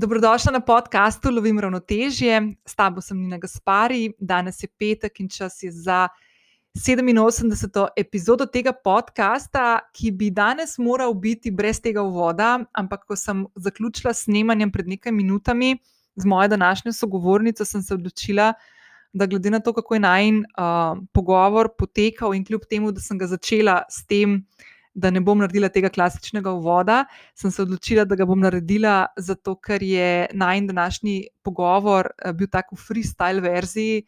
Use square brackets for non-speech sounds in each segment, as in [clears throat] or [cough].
Dobrodošla na podkastu Lovim ravnotežje, s tabo sem Nina Gaspari, danes je petek in čas je za 87. epizodo tega podcasta, ki bi danes moral biti brez tega uvoda, ampak ko sem zaključila snemanjem pred nekaj minutami z mojo današnjo sogovornico, sem se odločila, da glede na to, kako je najn uh, pogovor potekal in kljub temu, da sem ga začela s tem, da ne bom naredila tega klasičnega uvoda, sem se odločila, da ga bom naredila zato, ker je najn današnji pogovor uh, bil tako v freestyle verziji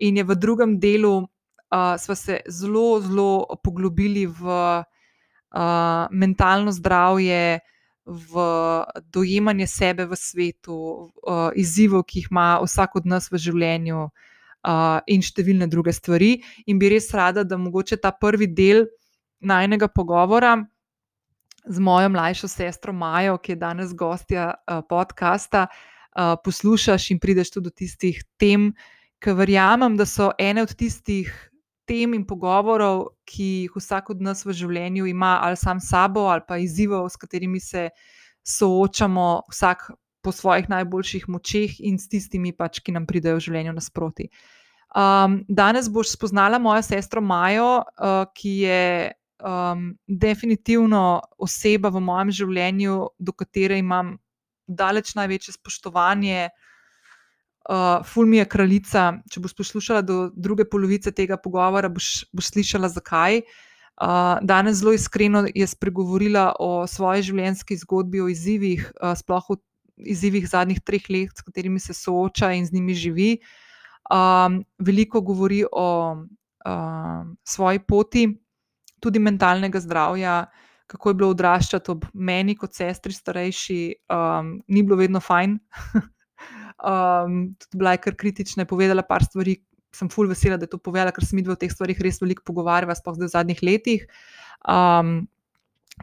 in je v drugem delu uh, sva se zelo, zelo poglobili v uh, mentalno zdravje. V dojemanje sebe v svetu, uh, izzivov, ki jih ima vsak od nas v življenju, uh, in številne druge stvari. In bi res rada, da mogoče ta prvi del najnega pogovora z mojo mlajšo sestro Majo, ki je danes gostja uh, podcasta, uh, poslušaš in prideš tudi do tistih tem, ki verjamem, da so ene od tistih. Tem in pogovorov, ki jih vsak od nas v življenju ima, ali sam sabo, ali pa izzivov, s katerimi se soočamo, vsak po svojih najboljših močeh in s tistimi, pač, ki nam pridejo v življenju nasproti. Um, danes boš spoznala mojo sestro Majo, uh, ki je um, definitivno oseba v mojem življenju, do katere imam daleč največje spoštovanje. Uh, ful mi je kraljica. Če boš poslušala do druge polovice tega pogovora, boš, boš slišala, zakaj. Uh, danes zelo iskreno je spregovorila o svoji življenjski zgodbi, o izzivih, uh, sploh o izzivih zadnjih treh let, s katerimi se sooča in z njimi živi. Um, veliko govori o um, svoji poti, tudi mentalnega zdravja, kako je bilo odraščati ob meni, kot sestri, starejši, um, ni bilo vedno fajn. [laughs] um, tudi bila je kar kritična, je povedala par stvari. Sem ful vesela, da je to povedala, ker se mi dve o teh stvarih res veliko pogovarjava, sploh v zadnjih letih. Um,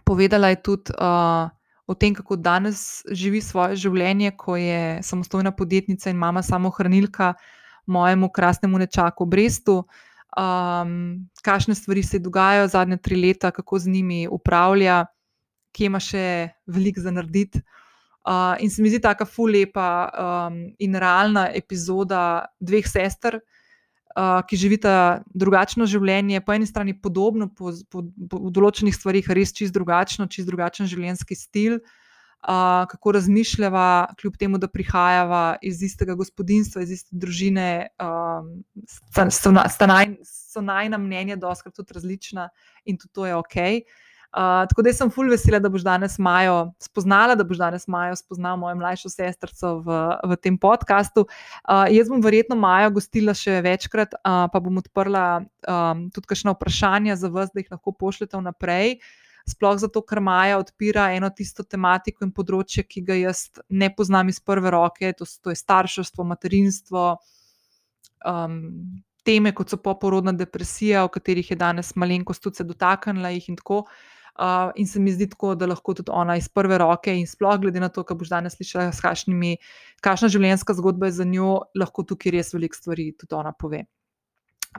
povedala je tudi, uh, o tem, kako danes živi svoje življenje, ko je samostojna podjetnica in mama samohranilka mojemu krasnemu nečaku Brestu. Um, kakšne stvari se dogajajo zadnje tri leta, kako z njimi upravlja, kje ima še veliko za narediti. Uh, in se mi zdi tako fulepa um, in realna epizoda dveh sester, uh, ki živita drugačno življenje, po eni strani podobno, po, po, po v določenih stvarih res čist drugačno, čist drugačen življenjski stil. Uh, kako razmišljava, kljub temu, da prihajava iz istega gospodinstva, iz iste družine, um, so, so, naj, so najna mnenja, doskrat tudi različna, in tudi to je ok. Uh, tako da sem fulj vesela, da boš danes Majo spoznala, da boš danes Majo spoznala mojo mlajšo sestrico v, v tem podkastu. Uh, jaz bom verjetno Majo gostila še večkrat, uh, pa bom odprla um, tudi kakšno vprašanje za vas, da jih lahko pošljete vnaprej. Sploh zato, ker Maja odpira eno tisto tematiko in področje, ki ga jaz ne poznam iz prve roke, to, to je starševstvo, materinstvo, um, teme kot so poporodna depresija, o katerih je danes malenkost tudi se dotaknila jih in tako. Uh, in se mi zdi tako, da lahko tudi ona iz prve roke, in sploh glede na to, kar boš danes slišala, kakšna življenjska zgodba je za njo, lahko tukaj res veliko stvari tudi ona pove.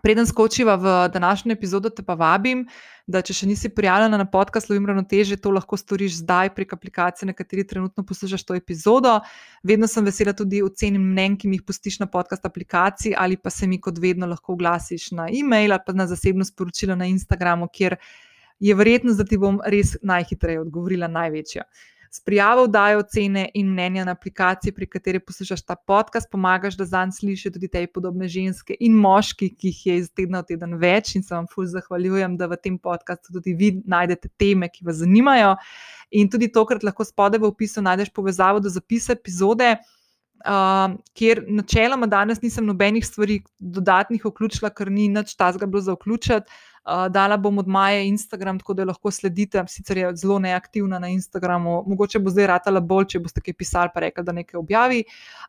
Preden skočiva v današnjo epizodo, te pa vabim, da če še nisi prijavljena na podcast Lovim Ravnoteže, to lahko storiš zdaj prek aplikacije, na kateri trenutno poslušaš to epizodo. Vedno sem vesela tudi ocenim mnen, ki mi jih pustiš na podcast aplikaciji, ali pa se mi kot vedno lahko oglasiš na e-mail ali pa na zasebno sporočilo na Instagramu, kjer je verjetnost, da ti bom res najhitreje odgovorila največja. S prijavo dajo ocene in mnenja na aplikaciji, pri kateri poslušaš ta podcast, pomagaš, da zanj slišijo tudi te podobne ženske in moški, ki jih je iz tedna v teden več. In se vam fulj zahvaljujem, da v tem podkastu tudi vi najdete teme, ki vas zanimajo. In tudi tokrat lahko spodaj v opisu najdeš povezavo do zapisa epizode. Uh, kjer načeloma danes nisem nobenih stvari dodatnih vključila, ker ni nič tazga bilo za vključiti. Uh, dala bom od Maja Instagram, tako da lahko sledite, sicer je zelo neaktivna na Instagramu, mogoče bo zdaj ratala bolj, če boste kaj pisali, pa rekli, da nekaj objavi.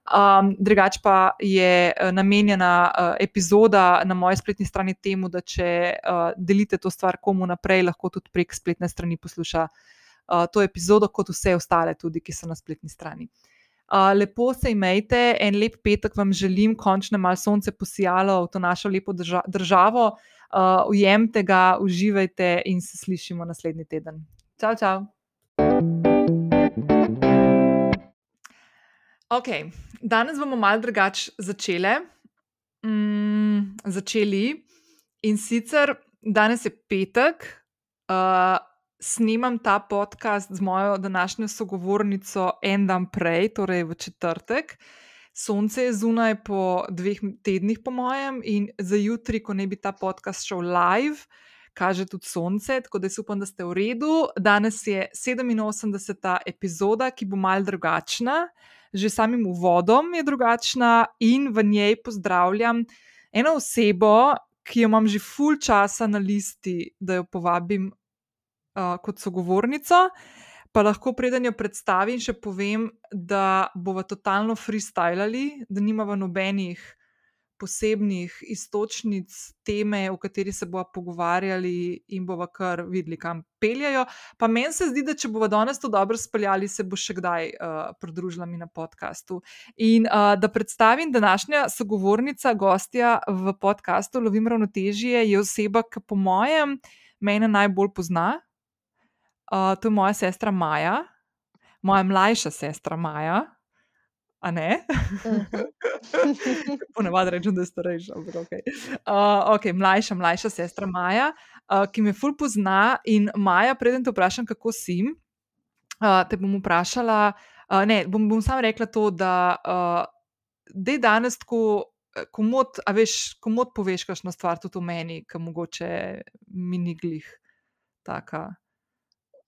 Um, drugač pa je uh, namenjena uh, epizoda na moji spletni strani temu, da če uh, delite to stvar komu naprej, lahko tudi prek spletne strani posluša uh, to epizodo, kot vse ostale, tudi ki so na spletni strani. Uh, lepo se imejte, en lep petek vam želim, končno malo sonce posijalo v to našo lepo drža državo. Uh, ujemite ga, uživajte in se slišimo naslednji teden. Čau, čau. Ok, danes bomo malo drugače začeli. Mm, začeli. In sicer danes je petek, uh, snemam ta podcast z mojo današnjo sogovornico en dan prej, torej v četrtek. Sonce je zunaj po dveh tednih, po mojem, in za jutri, ko ne bi ta podcast šel live, kaže tudi sonce, tako da upam, da ste v redu. Danes je 87. epizoda, ki bo mal drugačna že samim uvodom je drugačna, in v njej pozdravljam eno osebo, ki jo imam že full časa na listi, da jo povabim uh, kot sogovornico. Pa lahko preden jo predstavim, še povem, da bomo totalno freestylali, da nimamo nobenih posebnih istočnic teme, o kateri se bomo pogovarjali in bomo kar videli, kam peljajo. Pa meni se zdi, da če bomo danes to dobro speljali, se bo še kdaj uh, pridružila mi na podkastu. In uh, da predstavim današnja sogovornica, gostja v podkastu Lovim ravnotežje, je oseba, ki po mojem mene najbolj pozna. Uh, to je moja sestra Maja, moja mlajša sestra Maja a ne? [laughs] Ponavadi rečem, da je starejša, ampak ok. Uh, okay mlajša, mlajša sestra Maja, uh, ki me ful pozna. In Maja, preden te vprašam, kako si, uh, te bom vprašala. Uh, ne, bom, bom samo rekla to, da uh, je danes tako. Komod, a veš, komod poveš, kakšno stvar tudi o meni, ki mogoče mi ni glih taka.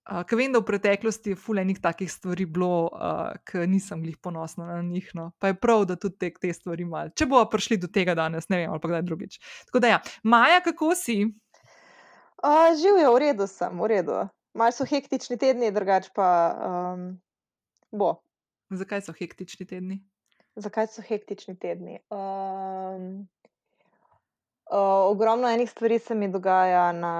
Uh, Ker vem, da v preteklosti je fulejnih takih stvari bilo, uh, ki nisem jih ponosna na njih. No. Pa je prav, da tudi te, te stvari malo. Če bomo prišli do tega danes, ne vem, ali pa kdaj drugič. Tako da, ja. Maja, kako si? Uh, Živijo, v redu sem, v redu. Malo so hektični tedni, drugače pa um, bo. Zakaj so hektični tedni? Zakaj so hektični tedni? Um, ogromno enih stvari se mi dogaja na,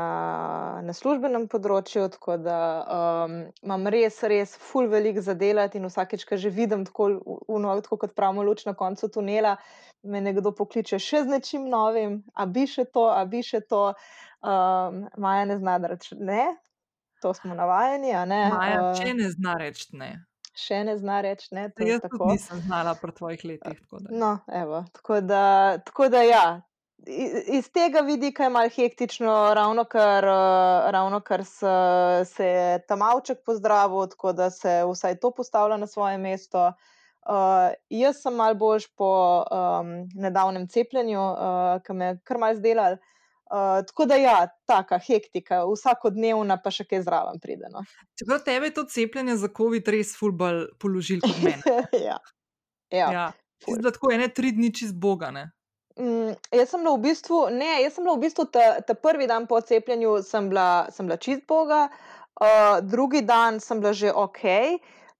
na službenem področju, tako da um, imam res, res, full velik za delati in vsakeč, ko že vidim tako, uno, tako kot pravimo, luč na koncu tunela, me nekdo pokliče še z nečim novim, a bi še to, a bi še to. Um, Maja ne zna reči ne, to smo navajeni. Maja, uh, če ne zna reči ne. Še ne zna reči ne. Jaz tako nisem znala pri tvojih letih. Tako da. No, evo, tako da, tako da ja iz tega vidika je malo hektično, ravno kar, uh, ravno kar se, se je tam avček pozdravil, tako da se vsaj to postavlja na svoje mesto. Uh, jaz sem mal boljš po um, nedavnem cepljenju, uh, ki me je kar mal zdelal. Uh, tako da, ja, taka hektika, vsakodnevna, pa še kaj zraven pride. No. Čeprav tebe je to cepljenje za COVID res fulbal položil kot meni. [laughs] ja, ja. ja. Zdaj, tako je, ne tri dni čez Boga. Ne? Mm, jaz sem bila v bistvu, ne, jaz sem bila v bistvu ta, ta prvi dan po cepljenju, sem bila, sem bila čist Boga, uh, drugi dan sem bila že ok,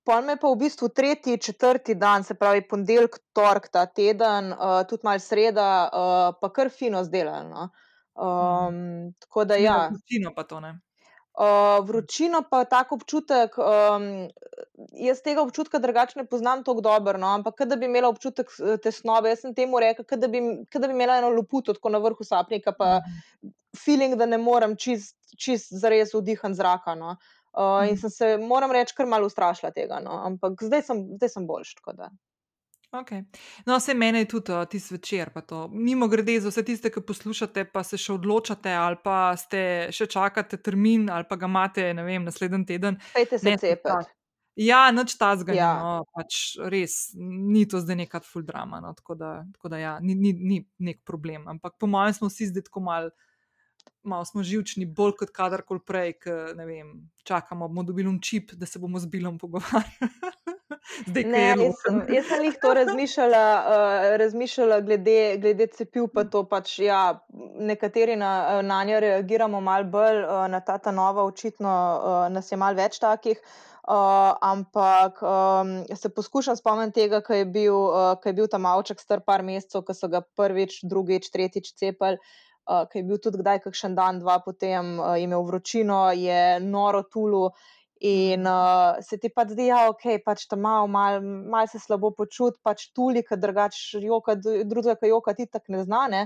pol me pa v bistvu tretji, četrti dan, se pravi ponedeljek, torek ta teden, uh, tudi mal sreda, uh, pa kar fino zdelano. No. Um, tako da ja. Fino pa to ne. Uh, vročino pa tako občutek, um, jaz tega občutka drugače ne poznam tako dobro, no, ampak da bi imela občutek tesnobe, jaz sem temu rekel, da bi, bi imela eno luputo tako na vrhu sapnika, pa feeling, da ne morem čist, čist zares vdihan zraka. No. Uh, in sem se, moram reči, kar malo ustrašila tega, no, ampak zdaj sem, zdaj sem boljš. Okay. No, vse meni je tudi uh, tisti večer. Mimo grede, za vse tiste, ki poslušate, pa se še odločate, ali pa ste še čakate termin, ali pa ga imate, ne vem, naslednji teden. Pejte se cepiti. Ja, noč ta zgolj. Ja. No, pač res ni to zdaj neka full drama. No, tako da, tako da ja, ni, ni, ni nek problem. Ampak po mojem smo vsi zdaj tako mal. Malo smo živčni, bolj kot kadarkoli prej, ki čakamo, da bomo dobili čip, da se bomo z bilom pogovarjali. [laughs] [laughs] Zdaj, ne, jaz, sem, jaz sem jih to [laughs] razmišljala, uh, razmišljala glede, glede cepiv, pa to pač, ja, nekateri na, na njo reagiramo malo bolj, uh, na ta, ta nova, očitno uh, nas je malo več takih. Uh, ampak um, se poskušam spomniti tega, ko je, uh, je bil tam avček star par mesecev, ko so ga prvič, drugič, tretjič cepili. Uh, ki je bil tudi kdaj, kakšen dan, dva, potem uh, imel vročino, je noro tulu In uh, se ti pa zdi, da ja, okay, je pač tam malo, malo mal se slabo počuti, pač tuli, ki drugače joka, drugega, ki joka ti tako ne znane.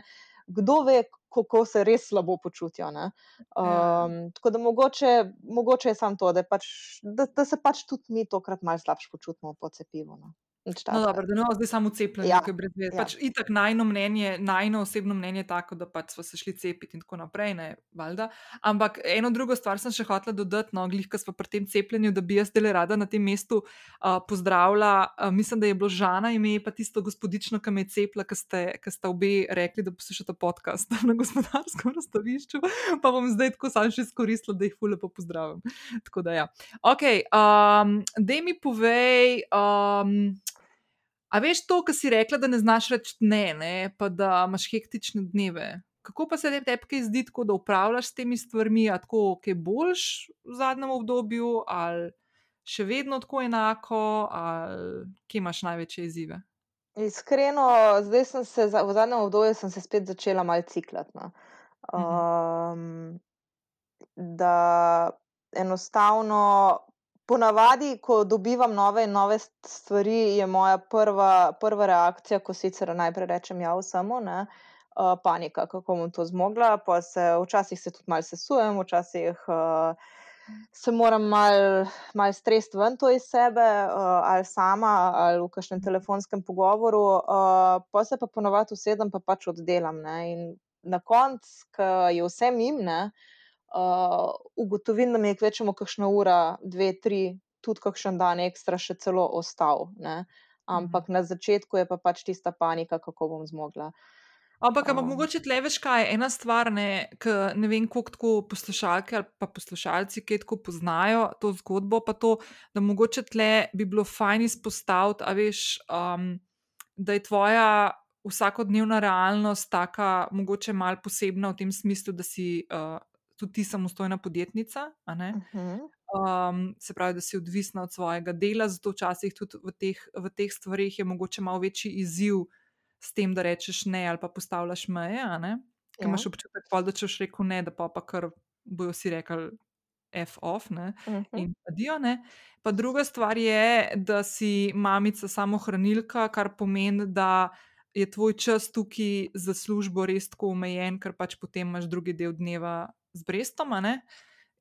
Kdo ve, kako se res slabo počutijo. Um, tako da mogoče, mogoče je samo to, da, pač, da, da se pač tudi mi tokrat malo slabše počutimo po cepivu. No. No, dobro, da ne bo zdaj samo cepljenje, Ja, ki je brez veze. ja. Pač itak najno mnenje, najno osebno mnenje je tako, da pač smo se šli cepiti in tako naprej, ne, valjda. Ampak eno drugo stvar sem še hotela dodati, no, glih, ko smo pri tem cepljenju, da bi jaz zdaj rada na tem mestu uh, pozdravila. Uh, mislim, da je bilo Žana ime, pa tisto gospodično, ki me je cepila, ki ste, ki ste obe rekli, da poslušate podcast [laughs] na gospodarskem razstavišču. Pa bom zdaj tako sam še izkoristila, da jih fule pa pozdravim. Tako da ja. Ok, um, dej mi povej. Um, A veš to, kar si rekla, da ne znaš reči ne, ne, pa da imaš hektične dneve. Kako pa se tebi kaj zdi, tako, da upravljaš s temi stvarmi, a tako, kaj boljš v zadnjem obdobju, ali še vedno tako enako, ali kje imaš največje izzive? Iskreno, zdaj sem se v zadnjem obdobju sem se spet začela malo ciklati. No. Mhm. Um, da enostavno, ponavadi, ko dobivam nove in nove st- stvari, je moja prva, prva reakcija, ko sicer najprej rečem ja, samo ne. Uh, panika, kako bom to zmogla, pa se včasih se tudi malo sesujem, včasih uh, se moram malo mal stresti ven to iz sebe, uh, ali sama, ali v kakšnem telefonskem pogovoru, uh, pa se pa ponovadi usedem, pa pač oddelam. Ne? In na koncu, ko je vse mimne, uh, ugotovim, da mi je kvečemo kakšna ura, dve, tri, tudi kakšen dan ekstra še celo ostal. Ne? Ampak na začetku je pa pač tista panika, kako bom zmogla. Ampak, ampak Um. mogoče tle veš kaj, ena stvar, ne, ki ne vem, koliko tako poslušalke ali pa poslušalci, ki tako poznajo to zgodbo, pa to, da mogoče tle bi bilo fajn izpostaviti, a veš, um, da je tvoja vsakodnevna realnost taka, mogoče malo posebna v tem smislu, da si uh, tudi ti samostojna podjetnica? Uh -huh. Um, se pravi, da si odvisna od svojega dela, zato včasih tudi v teh, v teh stvarih je mogoče malo večji izziv s tem, da rečeš ne ali pa postavljaš meje. Ker Ja. imaš občutek, pol, da če boš rekel ne, da pa, pa kar bojo si rekli F off ne, Uh -huh. in adijo. Ne. Pa druga stvar je, da si mamica samohranilka, kar pomeni, da je tvoj čas tukaj za službo res tako omejen, ker pač potem imaš drugi del dneva z Brestom. a ne.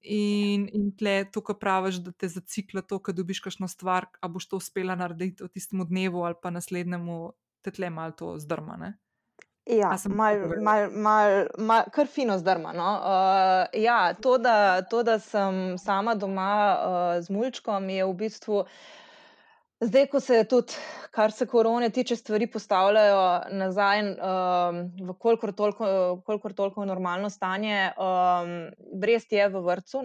In, in tle to, kar praviš, da te zacikla to, ko dobiš kakšno stvar, a boš to uspela narediti v tistem dnevu ali pa naslednjemu, te tle malo to zdrma. Ne? Ja, malo, povedala? mal, mal, mal, kar fino zdrma. No? Uh, ja, to da, to, da sem sama doma uh, z mulčkom, je v bistvu zdaj, ko se tudi, kar se korone tiče, stvari postavljajo nazaj um, v kolikor toliko, kolikor toliko normalno stanje. Um, Brest je v vrtu.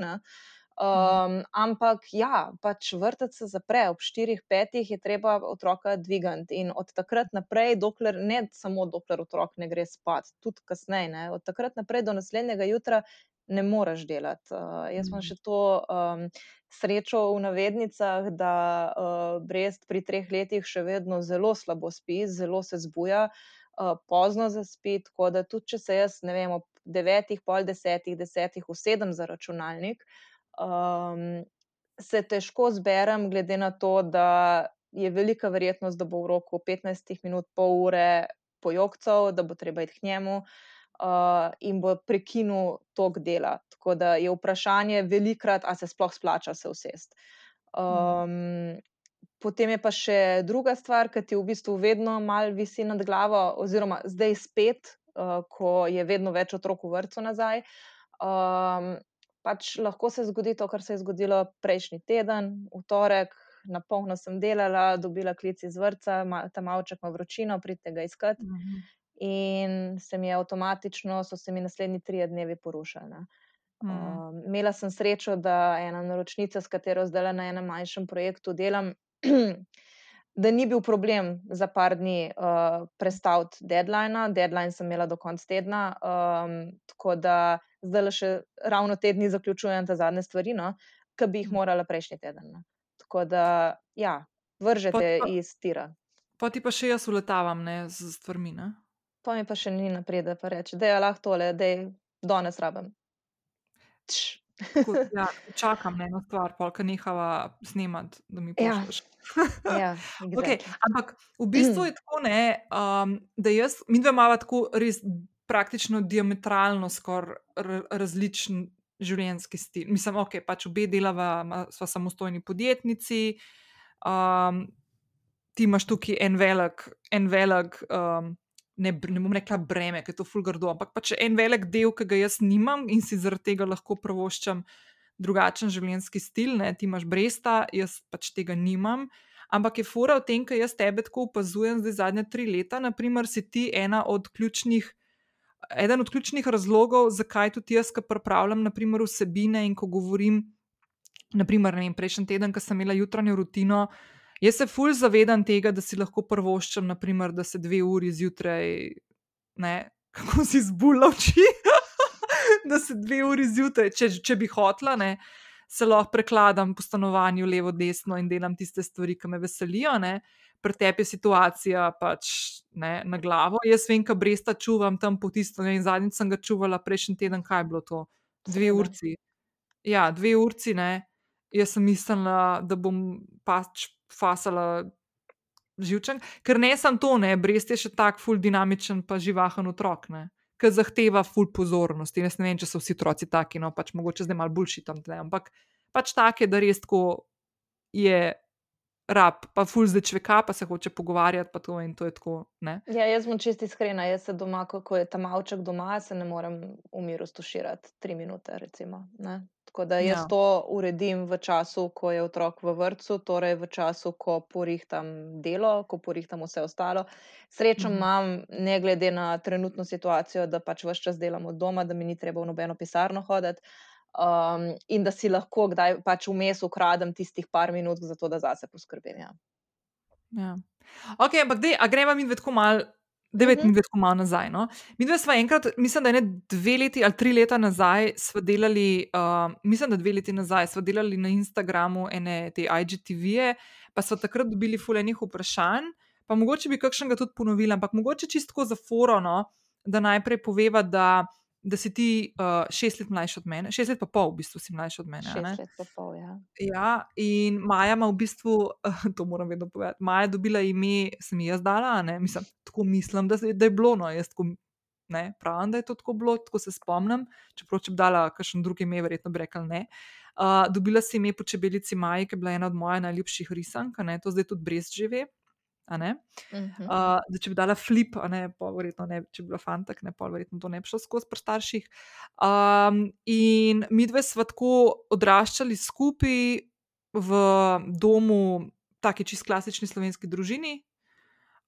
Um, ampak ja, pač vrtec se zapre ob 4-5, je treba otroka dvigati. In od takrat naprej, dokler, ne samo dokler otrok ne gre spat, tudi kasneje, ne, od takrat naprej do naslednjega jutra ne moreš delati. Uh, jaz imam Mhm. še to um, srečo v navednicah, da uh, Brest pri treh letih še vedno zelo slabo spi, zelo se zbuja, uh, pozno zaspi, tako da tudi če se jaz, ne vem, ob devetih, pol desetih, desetih usedem za računalnik, um, se težko zberem, glede na to, da je velika verjetnost, da bo v roku 15 minut, pol ure pojokcev, da bo treba iti k njemu uh, in bo prekinil tok dela. Tako da je vprašanje velikrat, a se sploh splača se usest. Um, Potem je pa še druga stvar, ki ti v bistvu vedno malo visi nad glavo, oziroma zdaj spet, uh, ko je vedno več otrok v vrtu nazaj. Um, pač lahko se zgodi to, kar se je zgodilo prejšnji teden, v torek, na polno sem delala, dobila klic iz vrca, ma, ta malček ima vročino, pridite ga iskati. Mhm. In se mi je avtomatično, so se mi naslednji tri dnevi porušili. ne. Mhm. Um, imela sem srečo, da ena naročnica, s katero zdaj na enem manjšem projektu delam, [clears throat] da ni bil problem za par dni uh, prestaviti deadline. Deadline sem imela do konca tedna, um, tako da zdaj še ravno te dni zaključujem te zadnje stvari, no, ki bi jih morala prejšnji teden. No. Tako da, ja, vržete Pa- iz tira. Pa ti pa še jaz uletavam ne, z stvarmi. Ne? Pa mi pa še ni naprej, da pa reče, da je lahko tole, da je danes rabim. Tš. Tako, [laughs] ja, čakam na eno stvar, polka nehava snemati, da mi Ja. pošlješ. [laughs] Ja, Okay, exactly. ampak v bistvu je [clears throat] tako, ne, um, da jaz, mi dve imamo tako res praktično diametralno skoraj ra- različen življenjski stil. Mislim, ok, pač obe delava, sva samostojni podjetnici. Um, ti imaš tukaj en velik, en velik um, ne, ne bom rekla breme, ker je to fulgardo, ampak pač en velik del, ki ga jaz nimam in si zaradi tega lahko prvoščam drugačen življenjski stil. Ne? Ti imaš bresta, jaz pač tega nimam. Ampak je fora v tem, ker jaz tebe tako opazujem zdaj zadnja tri leta. Naprimer, si ti ena od ključnih. Eden od ključnih razlogov, zakaj tudi jaz, ki pripravljam naprimer, vsebine in ko govorim, naprimer, vem, prejšnji teden, ko sem imela jutranjo rutino, uh, Jaz se fulj zavedam tega, da si lahko prvoščem, naprimer, da se dve uri zjutraj, ne, [laughs] kako si zbula oči, [laughs] da se dve uri zjutraj, če, če bi hotla, ne, se lahko prekladam po stanovanju levo, desno in delam tiste stvari, ki me veselijo. Ne. Pri tebi je situacija pač ne, na glavo. Jaz vem, kaj bresta čuvam tam po tisto. Ne, zadnjič sem ga čuvala prejšnji teden, kaj je bilo to? Dve urci. Ja, dve urci, ne. Jaz sem mislila, da bom pač fasala živčen, ker ne sem to, ne, brest je še tako ful dinamičen, pa živahen otrok, ne, ki zahteva ful pozornosti. Jaz ne vem, če so vsi otroci taki, no pač mogoče zdaj malo boljši tam tle, ampak pač take, da res tako je. Rab, pa ful zdaj čveka, pa se hoče pogovarjati, pa to in to je tako. Ne? Ja, jaz sem čisto iskrena, jaz se doma, ko je tam avček doma, se ne morem v miru stuširati tri minute. Recimo, Tako da jaz ja. to uredim v času, ko je otrok v vrtu, torej v času, ko porihtam delo, ko porihtam vse ostalo. Srečo mhm. imam, ne glede na trenutno situacijo, da pač vse čas delam od doma, da mi ni treba v nobeno pisarno hoditi. Um, in da si lahko kdaj pač vmes ukradem tistih par minut, zato da zase poskrbim. Ja. Ja. Ok, ampak dej, a gremo mi vedko malo Devet uh -huh. let, ko malo nazaj. No? Mi dve smo enkrat, mislim, da ne dve leti ali tri leta nazaj, smo delali, uh, mislim, da dve leti nazaj, smo delali na Instagramu ene te IGTV-je, pa so takrat dobili fulejnih vprašanj. Pa mogoče bi kakšnega tudi ponovila, ampak mogoče čisto za forono, da najprej poveva, da da si ti uh, šest let mlajši od mene, šest let pa pol, v bistvu si mlajši od mene. Šest let pa pol, ja. ja. In Maja ima v bistvu, uh, [laughs] to moram vedno povedati, Maja je dobila ime, sem jaz dala, ne, mislim, tako mislim, da, da je bilo, no, jaz tako. Ne, pravim, da je to tako bilo, tako se spomnim. Čeprav, če bi dala kakšen drugi ime, verjetno bi rekla ne. Uh, dobila si ime po čebelici Maji, ki je bila ena od mojih najljubših risank, to zdaj tudi brez žive. Uh -huh. uh, da če bi dala flip, ne, verjetno ne, če bi bila fantak, ne, pol, verjetno to ne bi šlo skozi pri starših. Um, in mi dve smo tako odraščali skupaj v domu, taki čist klasični slovenski družini.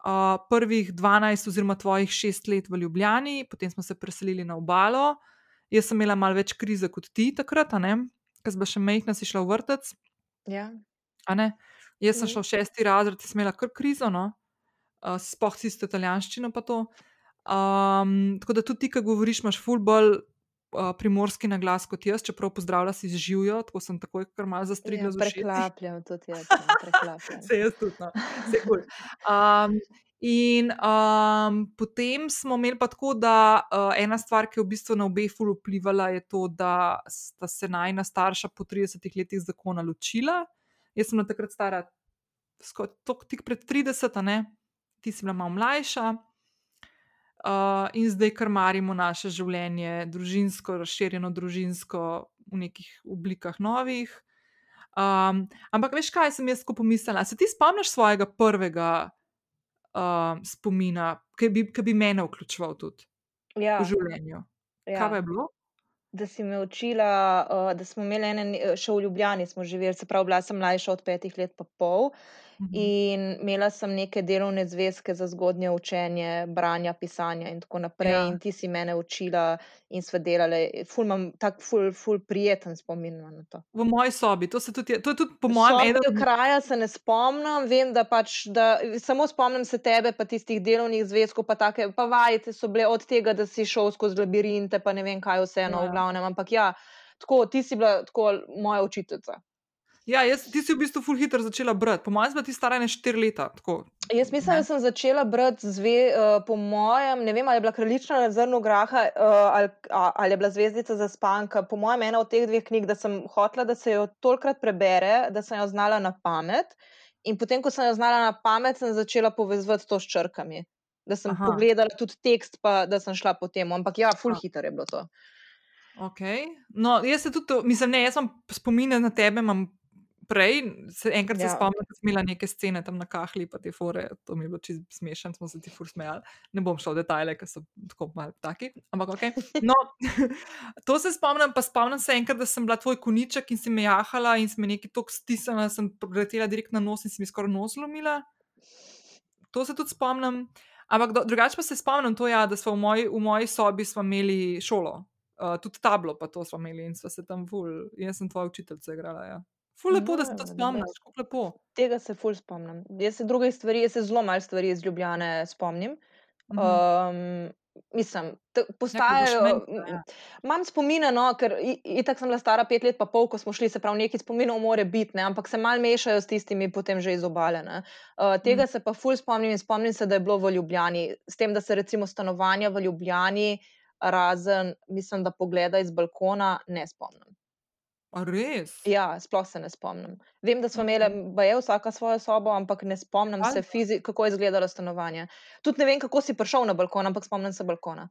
Uh, prvih 12, oziroma tvojih 6 let v Ljubljani, potem smo se preselili na obalo. Jaz sem imela malo več krize kot ti takrat, ker sem še mehna, si šla v vrtec. Ja. Jaz sem šla v šesti razred, sem imela kar krizo, no? uh, spoh si s italijanščino. Um, tako da tudi ti, ki govoriš, imaš fulbol. Uh, primorski na glas kot jaz, čeprav pozdravlja si živijo, tako sem takoj kar malo zastrigla. Ja, preklapljam tudi jaz. Preklapljam. [laughs] Se jaz tudi, no. se kul. Um, in um, potem smo imeli pa tako, da uh, ena stvar, ki je v bistvu na obe ful vplivala, je to, da sta se najna starša po 30 letih zakona ločila. Jaz sem takrat stara, tako tik pred 30, ne? ti si bila malo mlajša. Uh, in zdaj krmarimo naše življenje, družinsko, razširjeno družinsko, v nekih oblikah novih. Um, ampak veš, kaj sem jaz pomislila? Se ti spomniš svojega prvega uh, spomina, ki bi, bi mene vključeval tudi ja. v življenju? Ja. Kaj je bilo? Da si me učila, uh, da smo imeli ene, še v Ljubljani smo živeli, se pravi, bila sem mlajša od petih let, pa pol. Mhm. In imela sem neke delovne zvezke za zgodnje učenje, branja, pisanja in tako naprej. Ja. In ti si mene učila in sve delali. Ful imam tak ful, ful prijeten spomin na to. V moji sobi, to, tudi, to je tudi po mojem mnenju. Eden... Kraja se ne spomnim, vem, da pač, da, samo spomnim se tebe, pa tistih delovnih zvezkov, pa take, pa vajete so bile od tega, da si šel skozi labirinte, pa ne vem kaj vseeno ja. v glavnem. Ampak ja, tako, ti si bila tako moja učiteljica. Ja, jaz, ti si v bistvu full hitro začela brati, po mojem, zdaj ti stara ne štiri leta. Tako. Jaz mislim, ne? da sem začela brati, zve, uh, po mojem, ne vem, ali je bila kraljična na zrnu graha uh, ali, ali je bila zvezdica za spanka. Po mojem, ena od teh dveh knjig, da sem hotela, da se jo tolkrat prebere, da sem jo znala na pamet. In potem, ko sem jo znala na pamet, sem začela povezati to s črkami. Da sem Aha. pogledala tudi tekst, pa da sem šla po tem. Ampak ja, full hitro je bilo to. Okay. No, jaz se tudi, mislim, ne, jaz sem spominjala na tebe, imam prej, se, enkrat se Ja. spomnim, da sem imela neke scene tam na kahli, pa te fore, to mi je bilo čisto smešno, smo se ti fur smejali. Ne bom šla v detajle, ker so tako malo taki, ampak ok. No, [laughs] to se spomnim, pa spomnim se enkrat, da sem bila tvoj koniček in si me jahala in si me nekaj tako stisnila, sem letela direkt na nos in si mi skoraj nos lomila. To se tudi spomnim. Ampak do- drugače pa se spomnim to, ja, da smo v moji, v moji sobi imeli šolo, uh, tudi tablo, pa to smo imeli in smo se tam ful. Jaz sem tvoja učiteljica igrala. Ja. Ful lepo, da se to No, spomniš, kako lepo. Tega se ful spomnim. Jaz se drugih stvari, jaz se zelo malo stvari iz Ljubljane spomnim. Mhm. Um, mislim, t- Ja, ko boš postajajo. ja. Imam spomine, no, ker itak sem bila stara pet let, pa pol, ko smo šli, se pravi, neki spominov more biti, ne, ampak se mal mešajo s tistimi potem že iz obale. ne. Uh, tega se pa ful spomnim in spomnim se, da je bilo v Ljubljani. S tem, da se recimo stanovanja v Ljubljani, razen, mislim, da pogleda iz balkona, ne spomnim. A res? Ja, sploh se ne spomnim. Vem, da smo imeli, Okej. baje vsaka svojo sobo, ampak ne spomnim se, Ali pa? fizi, kako je izgledalo stanovanje. Tudi ne vem, kako si prišel na balkon, ampak spomnim se balkona.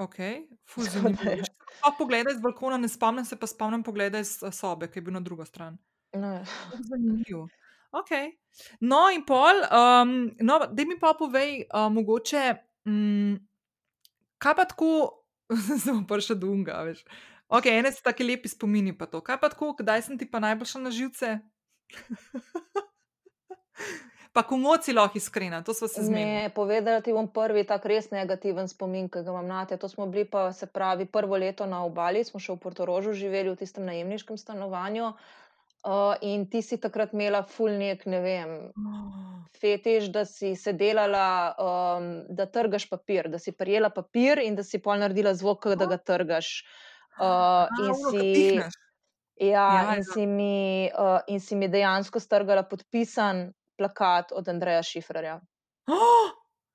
Ok, [laughs] zanimivo. ja. Veš, Sploh pogleda iz balkona, ne spomnim se, pa spomnim pogleda iz eh, sobe, ki je bil na drugo stran. No, ja. Zanimivo. Ok. No, in pol, um, no, da mi pa povej, uh, mogoče, um, kaj pa tako, zelo prša dunga, veš. Ok, ene so tako lepi spomini, pa to. Kaj pa tako, kdaj sem ti pa najbolj šla na živce? [laughs] pa komu si lahko iskrena, to smo se zmenili. Ne, povedala ti bom prvi tak res negativen spomin, ki ga imam na te. To smo bili pa, se pravi, prvo leto na obali, smo še v Portorožu živeli v tistem najemniškem stanovanju. Uh, in ti si takrat imela ful nek, ne vem, fetiš, da si se delala, um, da trgaš papir, da si prijela papir in da si pol naredila zvok, da ga trgaš. Uh, A, in, si, pihneš. ja, Ja, in, ja. si mi, uh, in si mi dejansko strgala podpisan plakat od Andreja Šifrerja. [gasps] Oh!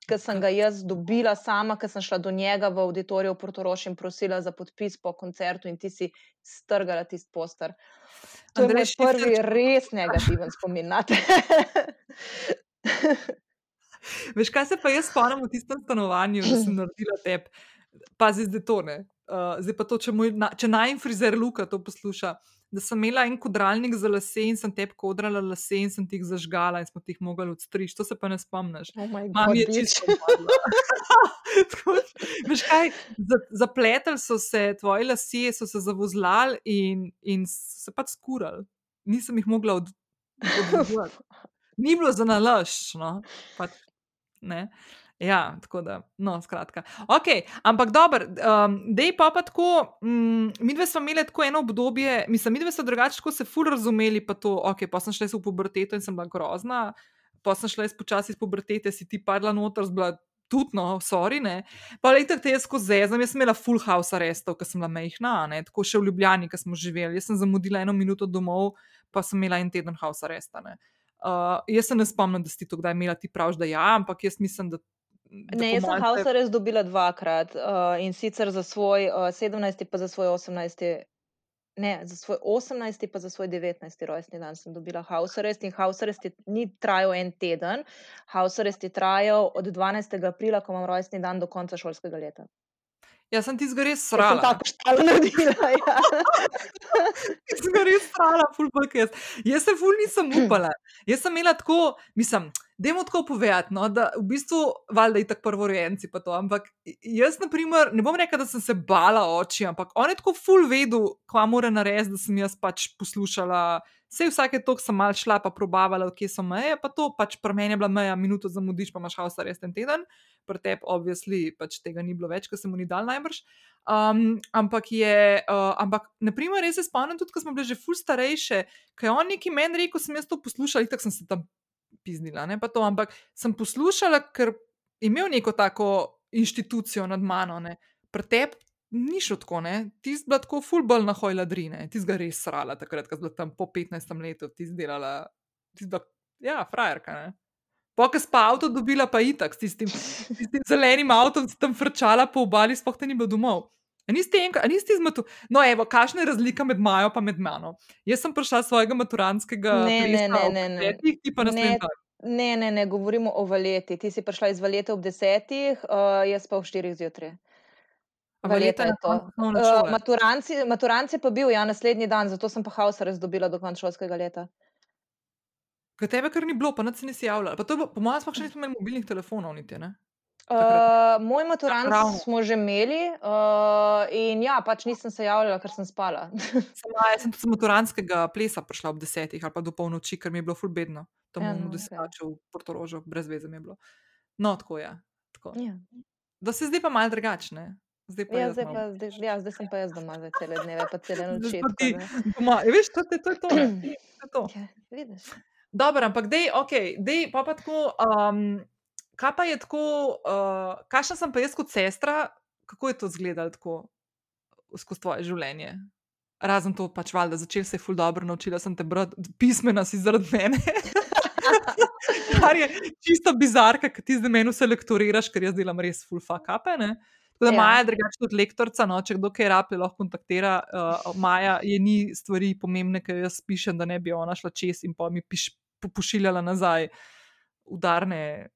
Ker sem ga jaz dobila sama, ker sem šla do njega v auditoriju v Portoroš in prosila za podpis po koncertu, in ti si strgala tisti poster. To je Andrej moj prvi Šifrer, res negativen spomin na te. [laughs] Veš, kaj se pa jaz spomnim v tistem stanovanju, da sem [clears throat] naredila tep. Pazi, zdaj to ne. Uh, zdaj pa to, če, moj, na, če naj frizer Luka to posluša, da sem imela en kodralnik za lase in sem tep kodrala lase in sem ti jih zažgala in smo ti jih mogli odstriči. To se pa ne spomniš. Oh Mami je čisto [laughs] Veš kaj, za- zapletli so se, tvoji lasje so se zavozlali in, in se pač skurali. Nisem jih mogla od, odvijati. [laughs] Ni bilo za nalašč, no. Pač, ne. Ja, tako da, no, skratka. Ok, ampak dobro, um, dej pa pa tako, um, mi dve smo imeli tako eno obdobje, mislim, mi dve smo drugače tako se ful razumeli, pa to, ok, pa sem šla v puberteto in sem bila grozna, pa sem šla počasi iz pubertete, si ti padla noter, zbila tudi, no, sorry, ne. Pa lejte te jaz skozi zezam, jaz sem imela full house arrestov, ker sem bila mehna, ne, tako še v Ljubljani, ker smo živeli. Jaz sem zamudila eno minuto domov, pa sem imela en teden house arresta, ne. Uh, jaz se ne spomnim, da si to kdaj imela, ti praviš, da ja, ampak jaz mislim, da. Ne, jaz sem Hausa res dobila dvakrat uh, in sicer za svoj uh, 17. pa za svoj 18. Ne, za svoj 18. pa za svoj 19. rojstni dan sem dobila house arrest in je, ni trajal en teden, house arrest je trajal od 12. aprila, ko imam rojstni dan, do konca šolskega leta. Jaz sem ti zgoraj Jaz sem srala. tako naredila. Ja. Jaz sem ga res strala, ful bolj kot jaz. Jaz se ful nisem upala. Jaz sem imela tako, mislim, dajmo tako povedati, no, da v bistvu, valjda je tako prvorojenci pa to, ampak jaz, na primer, ne bom rekla, da sem se bala oči, ampak on je tako ful vedel, kva mora narediti, da sem jaz pač poslušala. Vse vsake tok sem mal šla, pa probavala, kje so meje, pa to pač pri meni je bila meja, minuto zamudiš, pa imaš house arrest en teden, pri tebi, obvisli, pač tega ni bilo več, ker se mu ni dal najbrž. Um, ampak je, uh, ampak, naprimer, res se spomnim tudi, ko smo bili že ful starejše, je on neki meni rekel, sem jaz to poslušala, tako sem se tam piznila, ne pa to, ampak sem poslušala, ker imel neko tako inštitucijo nad mano, ne. Pri tebi ni šlo tako. Ti si bila tako ful bolj na hojladrine, ti si ga res srala takrat, ko si bila tam po 15 letu, ti si delala, ti si bila, ja, frajerka. Pokaj si pa avto dobila, pa itak, s tistim, s tistim zelenim avtom si tam frčala po obali, sploh te ni bilo domov. A niste enkrat, a niste izmatu. No, evo, kakšna je razlika med Majo in med mano? Jaz sem prišla svojega maturanskega Ne, ne, ne, ne, ne. desetih, ti pa Ne. naslednji dan. Ne, ne, ne, govorimo o valeti. Ti si prišla iz valete ob desetih, uh, jaz pa ob štirih zjutraj. Valeta je to. Uh, maturanci, maturanci pa bil, ja, naslednji dan, zato sem pa haos res dobila do konca šolskega leta. Kaj tebe kar ni bilo, pa nas nisi javljala. Po mojem, smo še nismo imeli mobilnih telefonov, niti ne. Uh, moj maturant Ravno. smo že imeli, uh, in ja, pač nisem se javljala, ker sem spala. [laughs] Sama, jaz sem tudi maturantskega plesa prišla ob desetih ali pa do polnoči, ker mi je bilo fulbedno. Tam ja, no, v desetih, v Portorožu, brez veze mi je bilo. No, tako je. Tako. Ja. Da se zdaj pa malo drugačne. Zdaj, pa ja, zdaj, pa, zdaj, ja, zdaj sem pa jaz doma za cele dneve, pa cele noči. Doma, je, veš, to, to, to je to. [clears throat] to, to. Ja, Dobro, ampak dej, okay, dej, pa pa tako. Um, kaj pa je tako, uh, kakšna sem pa jaz kot sestra, kako je to izgledalo tako skozi tvoje življenje? Razen to, pač valjda, začel se je ful dobro, naučila sem te brati, pismena si zaradi mene. [laughs] Kar je čisto bizarka, ker ti zdaj meni vse lektoriraš, ker jaz delam res ful fuck up. Ne? Tako da ja. Maja, drugače kot lektorica, no, če kdo kaj rabi, lahko kontaktira. Uh, Maja je ni stvari pomembne, ker jaz pišem, da ne bi ona šla čez in pa mi piš, pošiljala nazaj udarne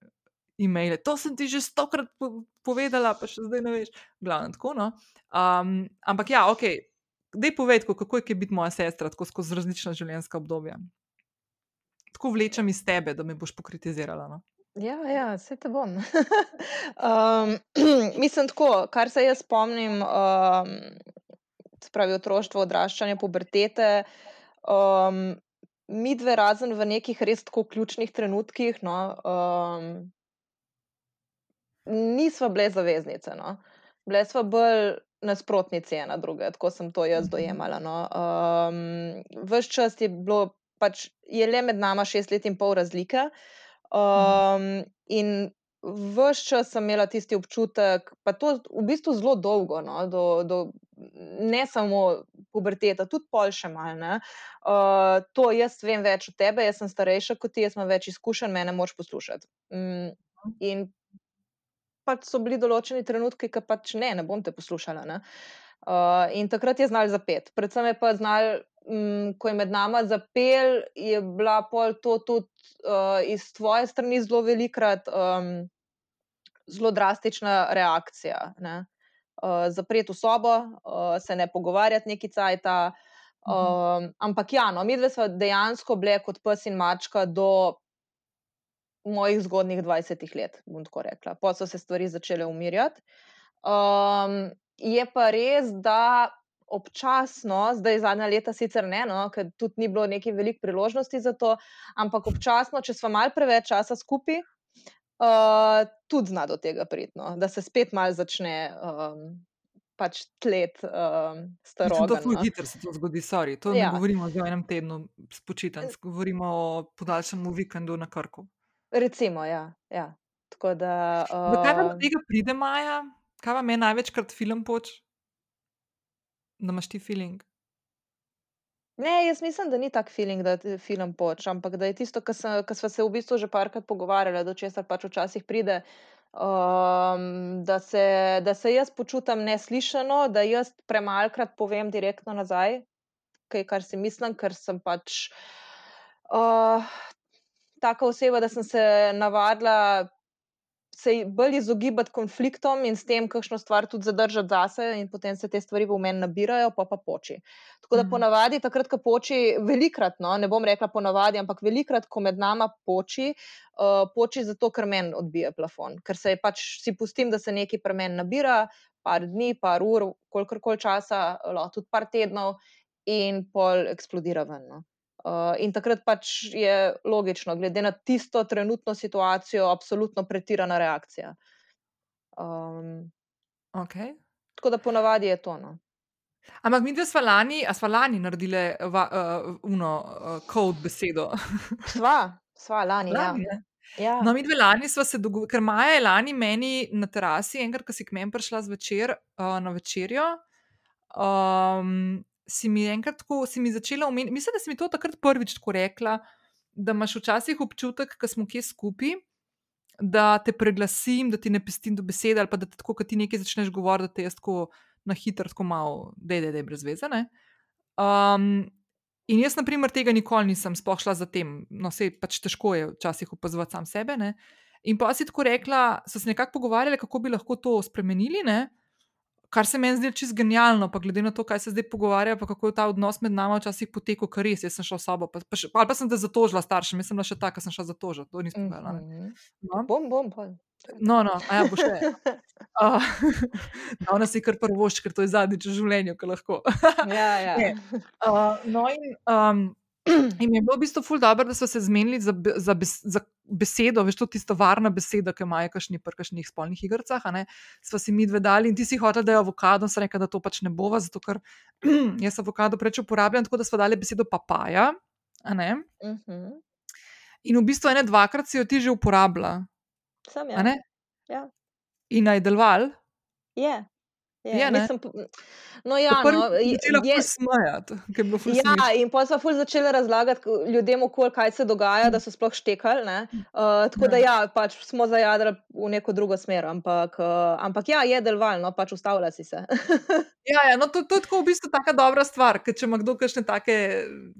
e-maile. To sem ti že stokrat povedala, pa še zdaj ne veš. Glavno tako. No. Um, ampak ja, ok, dej povej, kako je biti moja sestra tako skozi različna življenjska obdobja. Tako vlečem iz tebe, da me boš pokritizirala. No. Ja, ja, vse te bom. [laughs] um, [clears throat] mislim, tako, kar se jaz spomnim, um, spravi otroštvo, odraščanje, pubertete. Um, mi dve, razen v nekih res tako ključnih trenutkih, no, um, nismo bile zaveznice. No. Bile smo bolj nasprotnice ena druge, tako sem to jaz mhm. dojemala. No. Um, Ves čas je bilo, pač je le med nami šest let in pol razlike. Um, in vse čas sem imela tisti občutek, pa to v bistvu zelo dolgo, no, do, do, ne samo puberteta, tudi pol še malo. Uh, to jaz vem več od tebe, jaz sem starejša kot ti, jaz imam več izkušenj, mene moš poslušati. Um, in pač so bili določeni trenutki, ki pač ne, ne bom te poslušala. Ne? Uh, in takrat je znal zapet. Predvsem je pa znal um, ko je med nami zapel, je bila pol to tudi uh, iz tvoje strani zelo velikrat um, zelo drastična reakcija. Uh, Zapreti v sobo, uh, se ne pogovarjati neki cajta. Um, ampak ja, no, mi dve smo dejansko bile kot pes in mačka do mojih zgodnih 20 let, bom tako rekla. Pa so se stvari začele umirjati. Um, je pa res, da občasno, zdaj zadnja leta sicer ne, no, ker tudi ni bilo neki velik priložnosti za to, ampak občasno, če smo mal preveč časa skupaj, uh, tudi zna do tega pritno, da se spet mal začne. Um, Pač tlet um, starosti. To je zelo hitro, se to zgodi, sorry. To ja. ne govorimo o enem tednu spočitan, govorimo o podaljšanem vikendu na Krku. Recimo, ja. ja. Da, uh, kaj vam od tega pride, Maja? Kaj vam je največkrat film poč? da imaš ti feeling. Ne, jaz mislim, da ni tak feeling, da ti film poč, ampak da je tisto, kar smo se v bistvu že parkrat pogovarjali, do česar pač včasih pride, um, da, se, da se jaz počutim neslišano, da jaz premalkrat povem direktno nazaj, kaj kar si mislim, ker sem pač uh, taka oseba, da sem se navadila se bolj izogibati konfliktom in s tem, kakšno stvar tudi zadržati zase, in potem se te stvari v meni nabirajo, pa pa poči. Tako da mhm. ponavadi, takrat, ko poči, velikrat, no, ne bom rekla ponavadi, ampak velikrat, ko med nama poči, uh, poči zato, ker meni odbije plafon, ker se pač si pustim, da se nekaj pri meni nabira, par dni, par ur, kolikor koli časa, lahko tudi par tednov, in pol eksplodira ven. No. Uh, in takrat pač je logično, glede na tisto trenutno situacijo, absolutno pretirana reakcija. Um, okay. Tako da ponavadi je to. No. Ampak mi dve smo lani, a smo lani naredili uh, uno uh, kod besedo. [laughs] sva, sva lani. Ja. lani ja. Ja. No, mi dve lani smo se dogovorili, ker Maja je lani meni na terasi, enkrat, ko si k meni prišla zvečer uh, na večerjo. Um, si mi enkrat tako, si mi začela omeniti, mislim, da si mi to takrat prvič tako rekla, da imaš včasih občutek, da smo kje skupaj, da te preglasim, da ti ne pestim do besede, ali pa da te tako, kad ti nekaj začneš govoriti, da te jaz tako na hitro, tako malo, da je, da je brez veze. Um, in jaz, na primer, tega nikoli nisem spošla za tem, no, se pač težko je včasih opazovati sam sebe. Ne? In pa si tako rekla, so se nekako pogovarjali, kako bi lahko to spremenili. Ne? Kar se meni zdi čisto genialno, pa glede na to, kaj se zdaj pogovarja, pa kako je ta odnos med nami včasih potekel, kar res. Jaz sem šel v sobo, pa, pa še, ali pa sem te zatožila staršem, mislim, da še tako sem šla zatožila, to nisem povedala. Mhm. No? Bom, bom, bom. No, no, a ja, bo še. [laughs] Uh, ona [laughs] si kar prvošč, ker to je zadnjič v življenju, ki lahko. ja, ja. Uh, no, in um, In je bilo v bistvu ful dobro, da so se zmenili za, za, za besedo, veš, to tisto varna beseda, ki imajo kašni pri kašnih spolnih igrah. Sva si mi dve dali in ti si hotel, da je avokado, sem rekel, da to pač ne bova, zato ker [clears throat] jaz avokado preveč uporabljam, tako da sva dali besedo papaja. Uh mhm. -huh. In v bistvu ene dvakrat si jo ti že uporabljala. Sam je. Ja. In naj deloval. Je. Je, ja, mislim, no, ja, no, začela je smajati, je bilo. Ja, in potem smo ful začeli razlagati ljudem okoli, kaj se dogaja, da so sploh štekali. Uh, tako ja. da ja, pač smo zajadrali v neko drugo smer, ampak, uh, ampak ja, je delovalno, pač ustavlja si se. [laughs] ja, ja no, to, to je tako v bistvu taka dobra stvar, ker če ima kdo kakšne take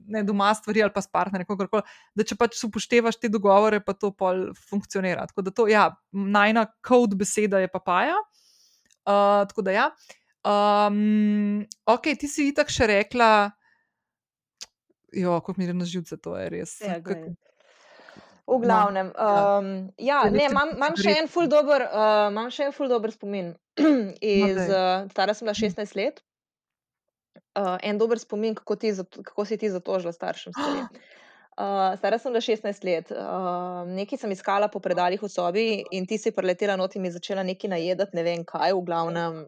ne, doma stvari ali pa s partnerjem, da če pač upoštevaš te dogovore, pa to pol funkcionira. Tako da to, ja, najna kod beseda je papaja. Uh, tako da, ja. Um, ok, ti si itak še rekla, jo, kako mi je na živce, to je res. Ja, v glavnem. No, um, ja, ja ne, imam, imam še en ful dober, uh, imam še en ful dober spomin. [clears throat] Iz, uh, stara sem bila 16 hm. let. Uh, en dober spomin, kako, ti, kako si ti zatožila staršem. [gasps] Uh, stara sem bila 16 let, uh, nekaj sem iskala po predaljih v sobi, in ti si preletela not in mi začela nekaj najedati, ne vem kaj, v glavnem,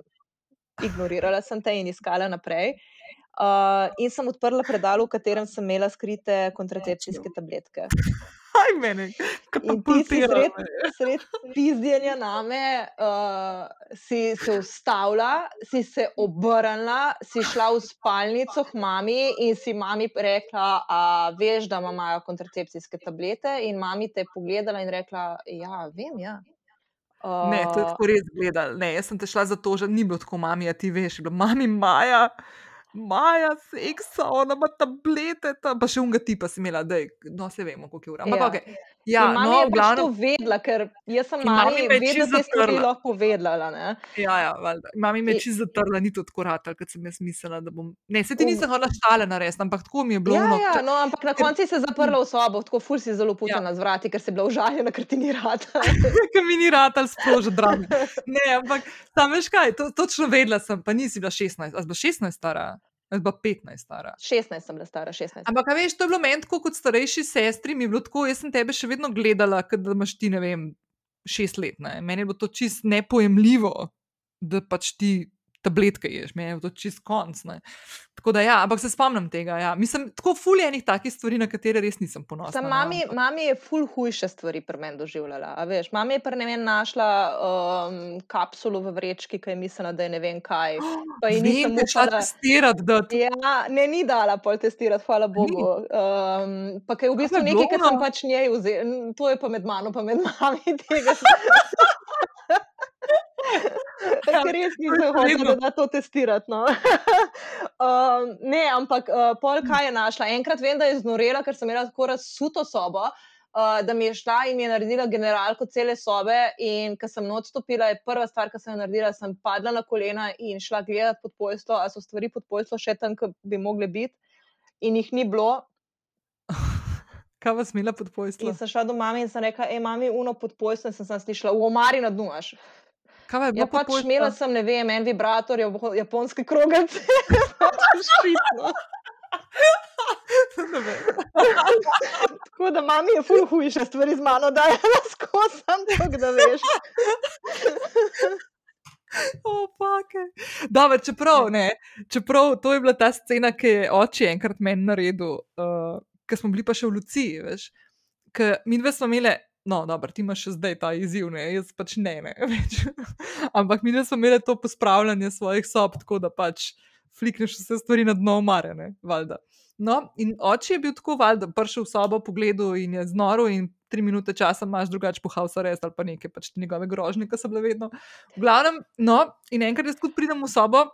ignorirala sem te in iskala naprej. Uh, in sem odprla predal, v katerem sem imela skrite kontracepcijske tabletke. Aj meni, ti si sred, sred pizdjenja name, uh, si se ustavila, si se obrnila, si šla v spalnico k mami in si mami rekla, a veš, da imajo kontracepcijske tablete. In mami te je pogledala in rekla, ja, vem, ja. Uh, ne, to je tako res gledal. Ne, jaz sem te šla zato, da ni bilo tako, mami, a ti veš, bilo mami Maja. Maja, seksa, ona ima tablete, ta, pa še unga tipa si imela, da no, se vemo, koliko je ura. Ampak, ja. okay. Ja, no, je pač to vedela, ker jaz sem mami vedela, da si ti lahko vedela. Ne? Ja, ja, mami me čist zatrla, ni to tako rata, kot sem jaz mislila, da bom. Ne, se ti nisem hodila štale narediti, ampak tako mi je bilo. Ja, no, ja, no, ampak na koncu se je zaprla v sobo, tako ful si zelo putana ja. z vrati, ker se je bila užaljena, ker ti ni rata. [laughs] ker mi ni rata, sprožil drame. Ne, ampak tam veš kaj, to, točno vedela sem, pa nisi bila 16, a si bila 16 stara. Jaz pa 15 stara. 16 sem bila stara, 16. Ampak, veš, to je bilo meni tako kot starejši sestri, mi je bilo tako, jaz sem tebe še vedno gledala, da imaš ti, ne vem, šest let. Ne? Meni je bilo to čist nepojemljivo, da pač ti tabletke ješ, meni je to čist konc. Ne? Tako da, ja, ampak se spomnim tega. Ja. Mislim, tako fuljenih takih stvari, na katere res nisem ponosna. Sam no, mami, no. mami je ful hujše stvari pri meni doživljala. Veš, mami je pri ne vem našla um, kapsulo v vrečki, ki je mislila, da je ne vem kaj. [gasps] Pa ji nisem šla testirati. Da... Ja, ne, ni dala pol testirati, hvala Bogu. Um, pa je v bistvu nekaj, kar sem pač njej vzel, to je pa med mano, pa med [laughs] mami tega. [laughs] Res nisem hotel, da to testirati. No. uh, [laughs] ne, ampak uh, pol kaj je našla. Enkrat vem, da je znorela, ker sem imela tako razsuto sobo. Uh, da mi je šla in mi je naredila generalko cele sobe. In ko sem noč stopila, je prva stvar, ki sem jo naredila, sem padla na kolena in šla gledati pod pojstvo, ali so stvari pod pojstvo še tam, ki bi mogle biti. In jih ni bilo. [laughs] Kaj vas mila pod pojstvo? In sem šla do mami in sem rekla, hej, mami, uno pod pojstvo. In sem, sem slišala, v omari na dnu. Kaj je bilo? Ja, pač imela sem, ne vem, en vibrator, japonski krogec. [laughs] Špitno. Tako da mami je ful hujše stvari z mano, da je lahko [laughs] sam tako, da veš. [laughs] Oh, Dobar, čeprav, ne, čeprav to je bila ta scena, ki je oče enkrat meni naredil, uh, ko smo bili pa še v Luciji. Mi dve smo imeli No, dobro, ti imaš še zdaj ta izziv, ne? jaz pač ne, ne [laughs] več. Ampak mi smo imeli to pospravljanje svojih sob, tako da pač flikneš vse stvari na dno umarjene, valjda. No, in oče je bil tako, valjda, prišel v sobo, pogledal in je znoro in tri minute časa imaš drugače po house arrest ali pa nekaj, pač njegove grožnje, ki so bile vedno. V glavnem, no, in enkrat jaz tudi pridem v sobo.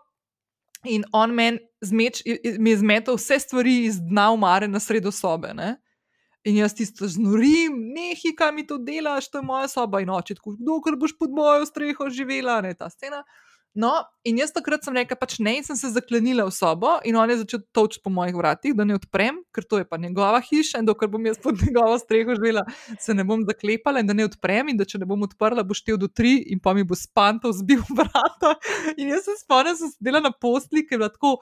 In on meni je zmetal vse stvari iz dna umare na sredo sobe. Ne? In jaz tisto znorim, nehi, kaj mi to delaš, to je moja soba in oče, kdo kar boš pod mojo streho živela, ne ta scena. No, in jaz takrat sem rekel, pač ne, in sem se zaklenila v sobo, in on je začel točiti po mojih vratih, da ne odprem, ker to je pa njegova hiša in dokler bom jaz pod njegovo streho živela, se ne bom zaklepala in da ne odprem, in da če ne bom odprla, bo štel do tri, in pa mi bo spantov zbil [laughs] vrata. In jaz se spomnim, sem sedela na postli, ker je bila tako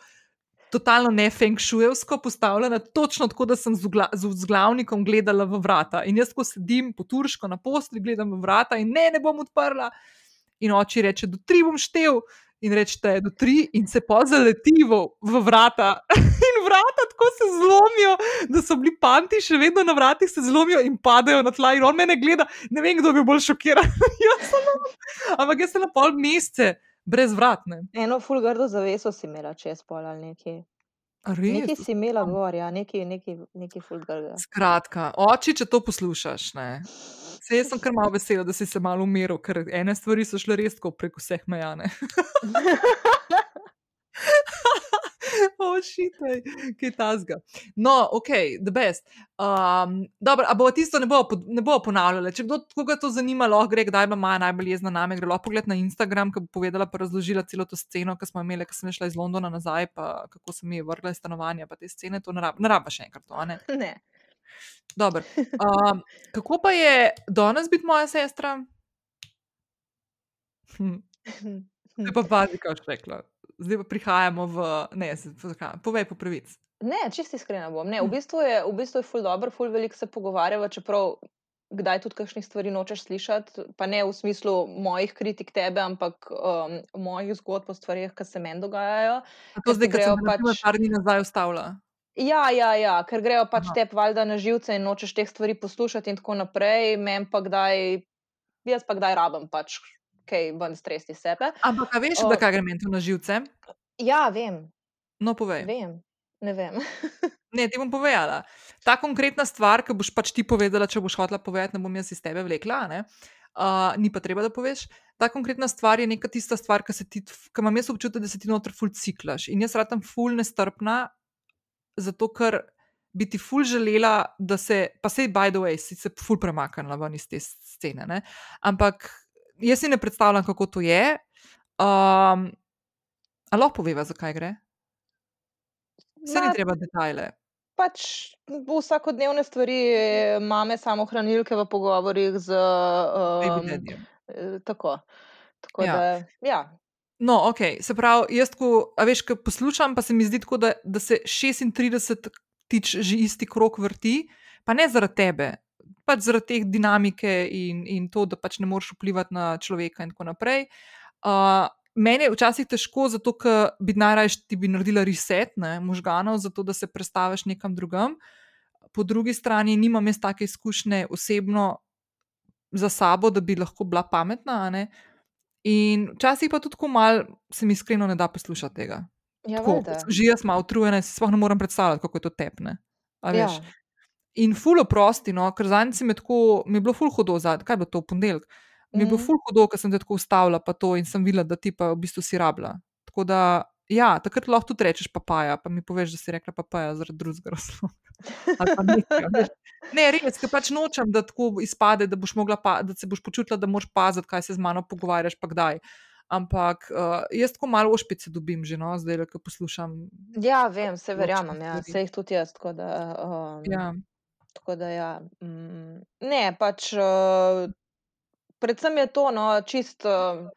totalno ne feng šujevsko postavljena, točno tako, da sem z, gla, z, z glavnikom gledala v vrata. In jaz, ko sedim po turško na posli, gledam v vrata in ne, ne bom odprla. In oči reče, do tri bom štev. In rečete, do tri, in se pa zaletivo v vrata. [laughs] In vrata tako se zlomijo, da so bili panti še vedno na vratih, se zlomijo in padajo na tla. In on me ne gleda, ne vem, kdo bi bolj šokiran. [laughs] Ampak jaz sem na pol mesece brez vratne. Eno fulgardo zaveso si imela čez pol ali nekaj. Nekaj si imela gor, ja, nekaj, nekaj, nekaj fulgardo. Skratka, oči, če to poslušaš, ne. Se jaz sem kar malo vesela, da si se malo umiril, ker ene stvari so šle res tako preko vseh mejane. [laughs] [laughs] Ošitaj, kaj tasga. No, ok, the best. Um, dobro, a bo tisto ne bo, ne bo ponavljala. Če kdo koga to zanima, lahko gre, kdaj ima Maja najbolj jezna name, gre lahko pogled na Instagram, ki bo povedala, pa razložila celo to sceno, ki smo imeli, ko sem šla iz Londona nazaj, pa kako sem ji vrgla iz stanovanja, pa te scene, to ne raba še enkrat, to, ne? [laughs] Ne. Dobro. [laughs] Um, kako pa je danes biti moja sestra? Hm. Zdaj pa pazi, kaj boš rekla zdaj pa prihajamo v. Ne, povej po pravici. Ne, čisto iskrena bom. Ne, v bistvu je, v bistvu je ful dobro, ful veliko se pogovarjava, čeprav kdaj tudi kakšnih stvari nočeš slišati. Pa ne v smislu mojih kritik tebe, ampak um, mojih zgodb o stvarih, ki se meni dogajajo. A to zdaj, grejo pač par dni nazaj ustavila. Ja, ja, ja, ker grejo pač te valjda na živce in nočeš teh stvari poslušati, in tako naprej. Mem pa kdaj, jaz pa kdaj rabim pač kaj ven stresti sebe. Ampak, veš, o, da kaj gre meni to na živce? Ja, vem. No, povej. Vem, ne vem. [laughs] ne, ti bom povedala. Ta konkretna stvar, ki boš pač ti povedala, če boš hotela povedati, ne bom jaz iz tebe vlekla, uh, ni pa treba, da poveš. Ta konkretna stvar je neka tista stvar, ki imam jaz občutek, da se ti noter ful ciklaš. In jaz radam ful nestrpna, zato ker bi ti ful želela, da se, pa sej, by the way, si se ful premaknila ven iz te scene. Ne? Ampak jaz si ne predstavljam, kako to je. Um, Ali lahko poveva, zakaj gre? Vse ni treba detajle. Pač vsakodnevne stvari, mame, samo hranilke v pogovorih z. Um, tako. tako ja. Da, ja. No, ok, se pravi, jaz, ko, veš, ko poslušam, pa se mi zdi tako, da, da se 36 tič že isti krok vrti, pa ne zaradi tebe, pač zaradi te dinamike in, in to, da pač ne moreš vplivati na človeka in tako naprej. Uh, meni je včasih težko, zato ker bi najraje ti bi naredila reset ne, možganov, zato da se prestaviš nekam drugam. Po drugi strani nimam jaz take izkušnje osebno za sabo, da bi lahko bila pametna. In včasih pa tudi malo se mi iskreno ne da poslušati tega. Ja, že jaz malo utrujena, si sploh ne morem predstavljati, kako je to tepne. Ja. In fulo prosti, no, ker za njim je bilo ful hudo, zadnji, kaj bo to v ponedeljek. Mi je bilo ful hudo, ker sem te tako ustavila, pa to in sem videla, da ti pa v bistvu si rabila. Tako da, ja, takrat lahko tudi rečeš papaja, pa mi poveš, da si rekla papaja zaradi drugega razloga. [laughs] Ne, res, ker pač nočem, da tako izpade, da, pa, da se boš počutila, da moraš paziti, kaj se z mano pogovarjaš, pa kdaj. Ampak uh, jaz tako malo ošpice dobim, že no, zdaj, ko poslušam. Ja, vem, se verjamem, ja, se jih tudi jaz. Da, um, ja. Tako da, ja. Mm, ne, pač. Uh, predvsem je to, no, čist. Uh,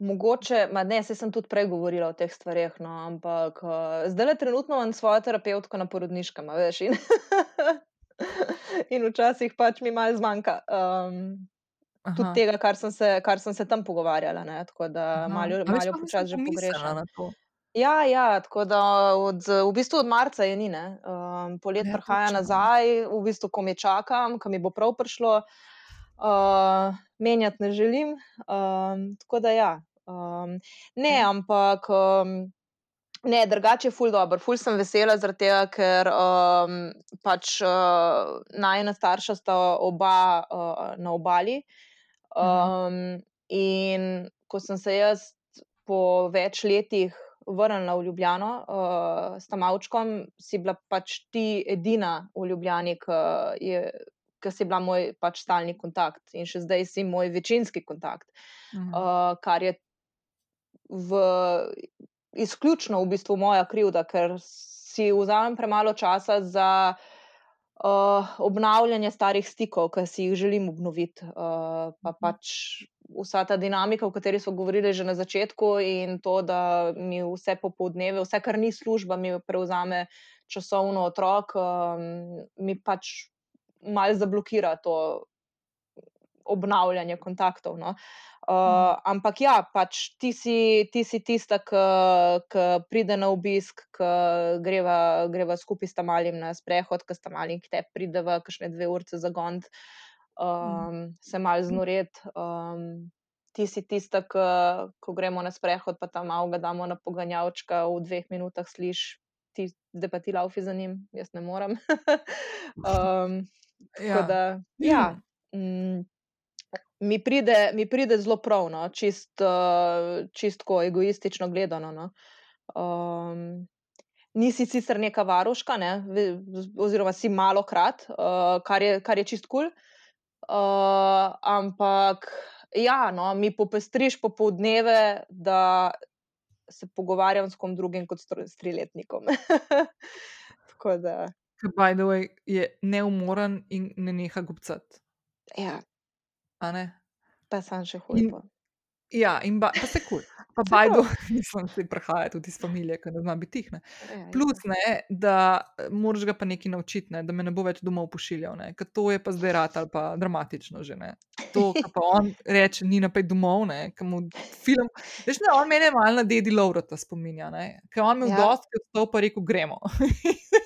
Mogoče, ne, se sem tudi prej govorila o teh stvarih, no, ampak uh, zdaj le trenutno imam svojo terapevtko na porodniškem, veš. In, [laughs] in včasih pač mi malo zmanjka um, tudi tega, kar sem, se, kar sem se tam pogovarjala. Ne, tako da malo, malo počasi že pogrešam. Ja, ja, tako da od, v bistvu od marca je ni, um, polet ja, prihaja nazaj, v bistvu, ko mi čakam, ko mi bo prav prišlo, uh, menjati ne želim. Um, tako da ja, um, ne, ja. ampak. Um, Ne, drugače je ful dobro, ful sem vesela, tega, ker um, pač uh, najna starša sta oba uh, na obali. Um, in ko sem se jaz po več letih vrnila v Ljubljano uh, s tam avčkom, si bila pač ti edina v Ljubljani, ki si bila moj pač stalni kontakt in še zdaj si moj večinski kontakt. -huh. uh, kar je v, izključno v bistvu moja krivda, ker si vzamem premalo časa za uh, obnavljanje starih stikov, ki si jih želim obnoviti. Uh, pa Mhm. pač vsa ta dinamika, o kateri smo govorili že na začetku, in to, da mi vse popoldneve, vse, kar ni služba, mi prevzame časovno otrok, um, mi pač malo zablokira to obnavljanje kontaktov. No. Uh, ampak ja, pač ti si, ti si tista, ki pride na obisk, ki greva, greva skupaj s tamalim na sprehod, ki sta mali, ki te prideva, kakšne dve urce za gond, um, se mal znoret. Um, ti si tista, ki, ko gremo na sprehod, pa tam malo ga damo na poganjavčka, v dveh minutah sliš, ti, zdaj pa ti laufi za njim, jaz ne morem. [laughs] um, tako da, ja. Mm, mi pride, mi pride zelo prav, no, čist, uh, čistko egoistično gledano. No. Um, nisi sicer neka varuška, ne, oziroma si malo krat, uh, kar, je, kar je čist kul. Uh, ampak ja, no, mi popestriš popoldneve, da se pogovarjam s kom drugim kot s triletnikom. [laughs] Tako da, by the way, je neumoren in ne neha gubcati. ja, a ne? pa sem še hujpo. Ja, in ba, pa se kul. Pa [laughs] [laughs] Saj bajdo, nisem se prihaja tudi iz familije, ki ne zna biti tih. Ne. Ja, ja. Plus, ne, da eh, moraš ga pa nekaj naučiti, ne, da me ne bo več domov pošiljal. ne, Ker to je pa zdaj rad ali pa dramatično že. Ne. To, kar pa on reče, ni naprej domov, ne, mu film. Veš, ne, on mene malo na dedi Laurota spominja, ne, ker on me v Ja. dosti odstop pa rekel, gremo. [laughs]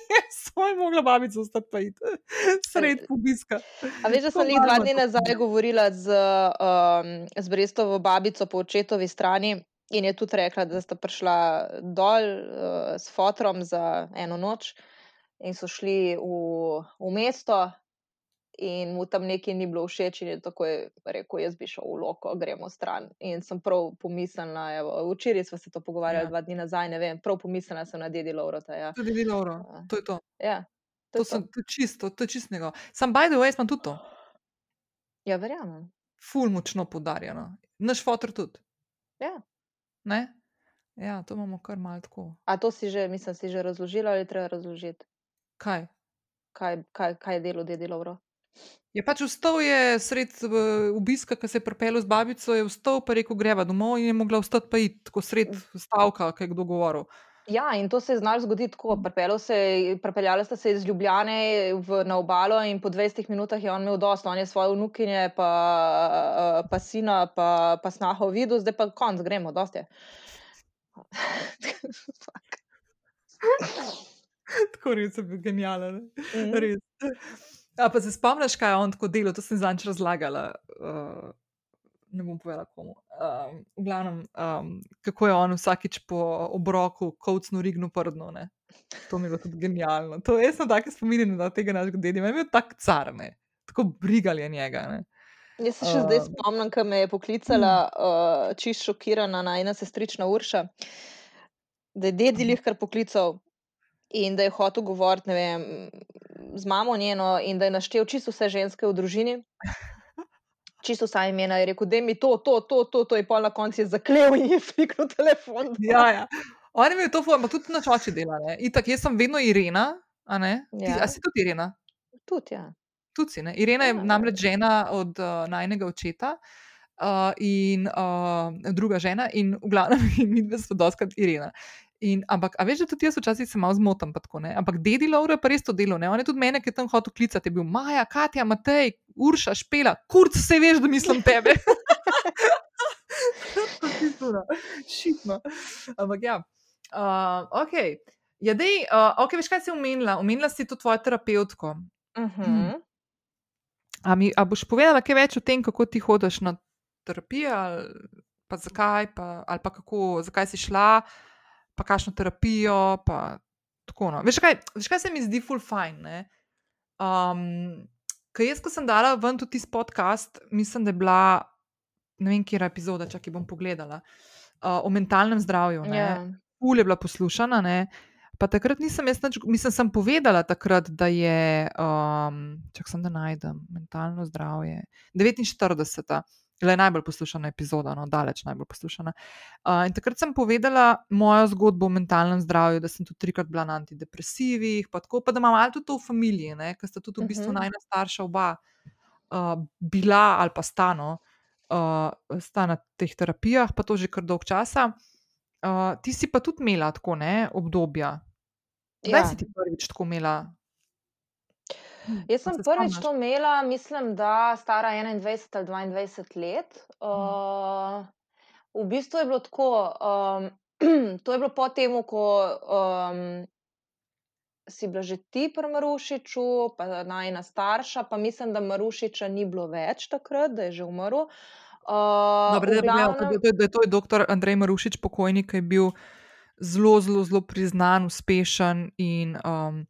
[laughs] Svoj mogla babica ostati pa iti, [laughs] sred obiska. A veš, da sem jih dva dni nazaj govorila z, um, z Brestovo babico po očetovi strani in je tudi rekla, da sta prišla dol uh, s fotrom za eno noč in so šli v, v mesto in mu tam nekaj ni bilo všeč in je takoj rekel, jaz bi šel v loko, gremo stran. In sem prav pomislila, evo, včeraj smo se to pogovarjali, Ja. dva dni nazaj, ne vem, prav pomislila sem na dedi Laurota. Ja. Tudi vi, Lauro, Ja. to je to. Ja, to To, je to. sem, to je čisto, to je čist njegov. Sam, by the way, sem tudi to. [gasps] Ja, verjamem. Ful močno poudarjeno. Naš fotor tudi. Ja. Ne? Ja, to imamo kar malo tako. A to si že, mislim, si že razložila ali je treba razložiti? Kaj? kaj, kaj, kaj je delo dedi Lovro. Je pač vstal je sred eh, obiska, ki se je pripeljal z babico, je vstal pa rekel, greva domov in je mogla vstati pa iti, tako sred stavka, ki je kdo govoril. Ja, in to se je znalo zgoditi tako. Pripeljal se je- Pripeljala sta se iz Ljubljane v, na obalo in po 20 minutah je on imel dosto. On je svoje vnukinje, pa, pa sina, pa, pa snaho videl, zdaj pa konc, gremo, dosti je. [laughs] tako res je bil genijalen. Mhm. Res. A pa se spomniš, kaj je on tako delal, to sem zanč razlagala. Uh, ne bom povedala komu. Um, v glavnem, um, kako je on vsakič po obroku, kovcnu rignu prdno. Ne? To mi je bilo tudi genialno. To, jaz sem tako spominjena na tega našega dedka, meni je bil tak car, ne? tako brigal je njega. Ne? Jaz se še zdaj Um, spomnim, ko me je poklicala uh, čist šokirana najna sestrična Urša, da je dedi Mhm. jih kar poklical in da je hotel govoriti ne vem, z mamo njeno in da je naštel čisto vse ženske v družini. Čisto vsa imena je rekel, da mi to, to, to, to, to je pol na koncu je zaklel in je fliknil telefon. Ja, ja. On je imel to ampak tudi na čoči dela. Ne? Itak, jaz sem vedno Irena, a ne? Ti, Ja. a si tudi Irena? Tudi, ja. Tudi si, ne? Irena je Ja. namreč žena od uh, najnega očeta uh, in uh, druga žena, in v glavnem [laughs] mi dve smo doskrat Irena. In, ampak, a veš, da tudi jaz včasih se malo zmotam, tako, ne? ampak dedi Laura je pa res to delo. Ne? On je tudi mene, ki je tam hotel klicati, je bil Maja, Katja, Matej, Urša, Špela, kurc, vse veš, da mislim tebe. [laughs] Šitno. Ampak ja, uh, ok. Ja, dej, uh, ok, veš, kaj si omenila? Omenila si to tvojo terapevtko. Uh -huh. A, mi, a boš povedala kaj več o tem, kako ti hodiš na terapijo, ali pa zakaj, pa, ali pa kako, zakaj si šla, pa kakšno terapijo. Pa, tako, no. veš, kaj, veš, kaj se mi zdi full fine. Ne? Um, Ker jaz, ko sem dala ven tudi tisti podcast, mislim, da je bila, ne vem, kje je epizoda, če bom pogledala, uh, o mentalnem zdravju. ne. Ja. ful je bila poslušana. Ne? Pa takrat nisem jaz, nič, mislim, sem povedala takrat, da je, um, če sem da najdem, mentalno zdravje, 49. le najbolj poslušana epizoda, no, daleč najbolj poslušana. Uh, in takrat sem povedala mojo zgodbo o mentalnem zdravju, da sem tudi trikrat bila na antidepresivih, pa tako, pa da imam tudi to v familiji, ker sta tudi v bistvu uh -huh. najna starša oba uh, bila ali pa stano, uh, sta na teh terapijah, pa to že kar dolg časa. Uh, ti si pa tudi imela tako ne, obdobja. Kdaj ja. si ti prvič tako imela Jaz sem prvič to imela, mislim, da stara 21 ali 22 let. Uh, v bistvu je bilo tako, um, [clears throat] to je bilo po tem, ko um, si bila že ti pri Marušiču, pa najna starša, pa mislim, da Marušiča ni bilo več takrat, da je že umrl. Uh, Dobre, da, glavnem... da, da, da je to je doktor Andrej Marušič, pokojnik, ki je bil zelo, zelo, zelo priznan, uspešen in um,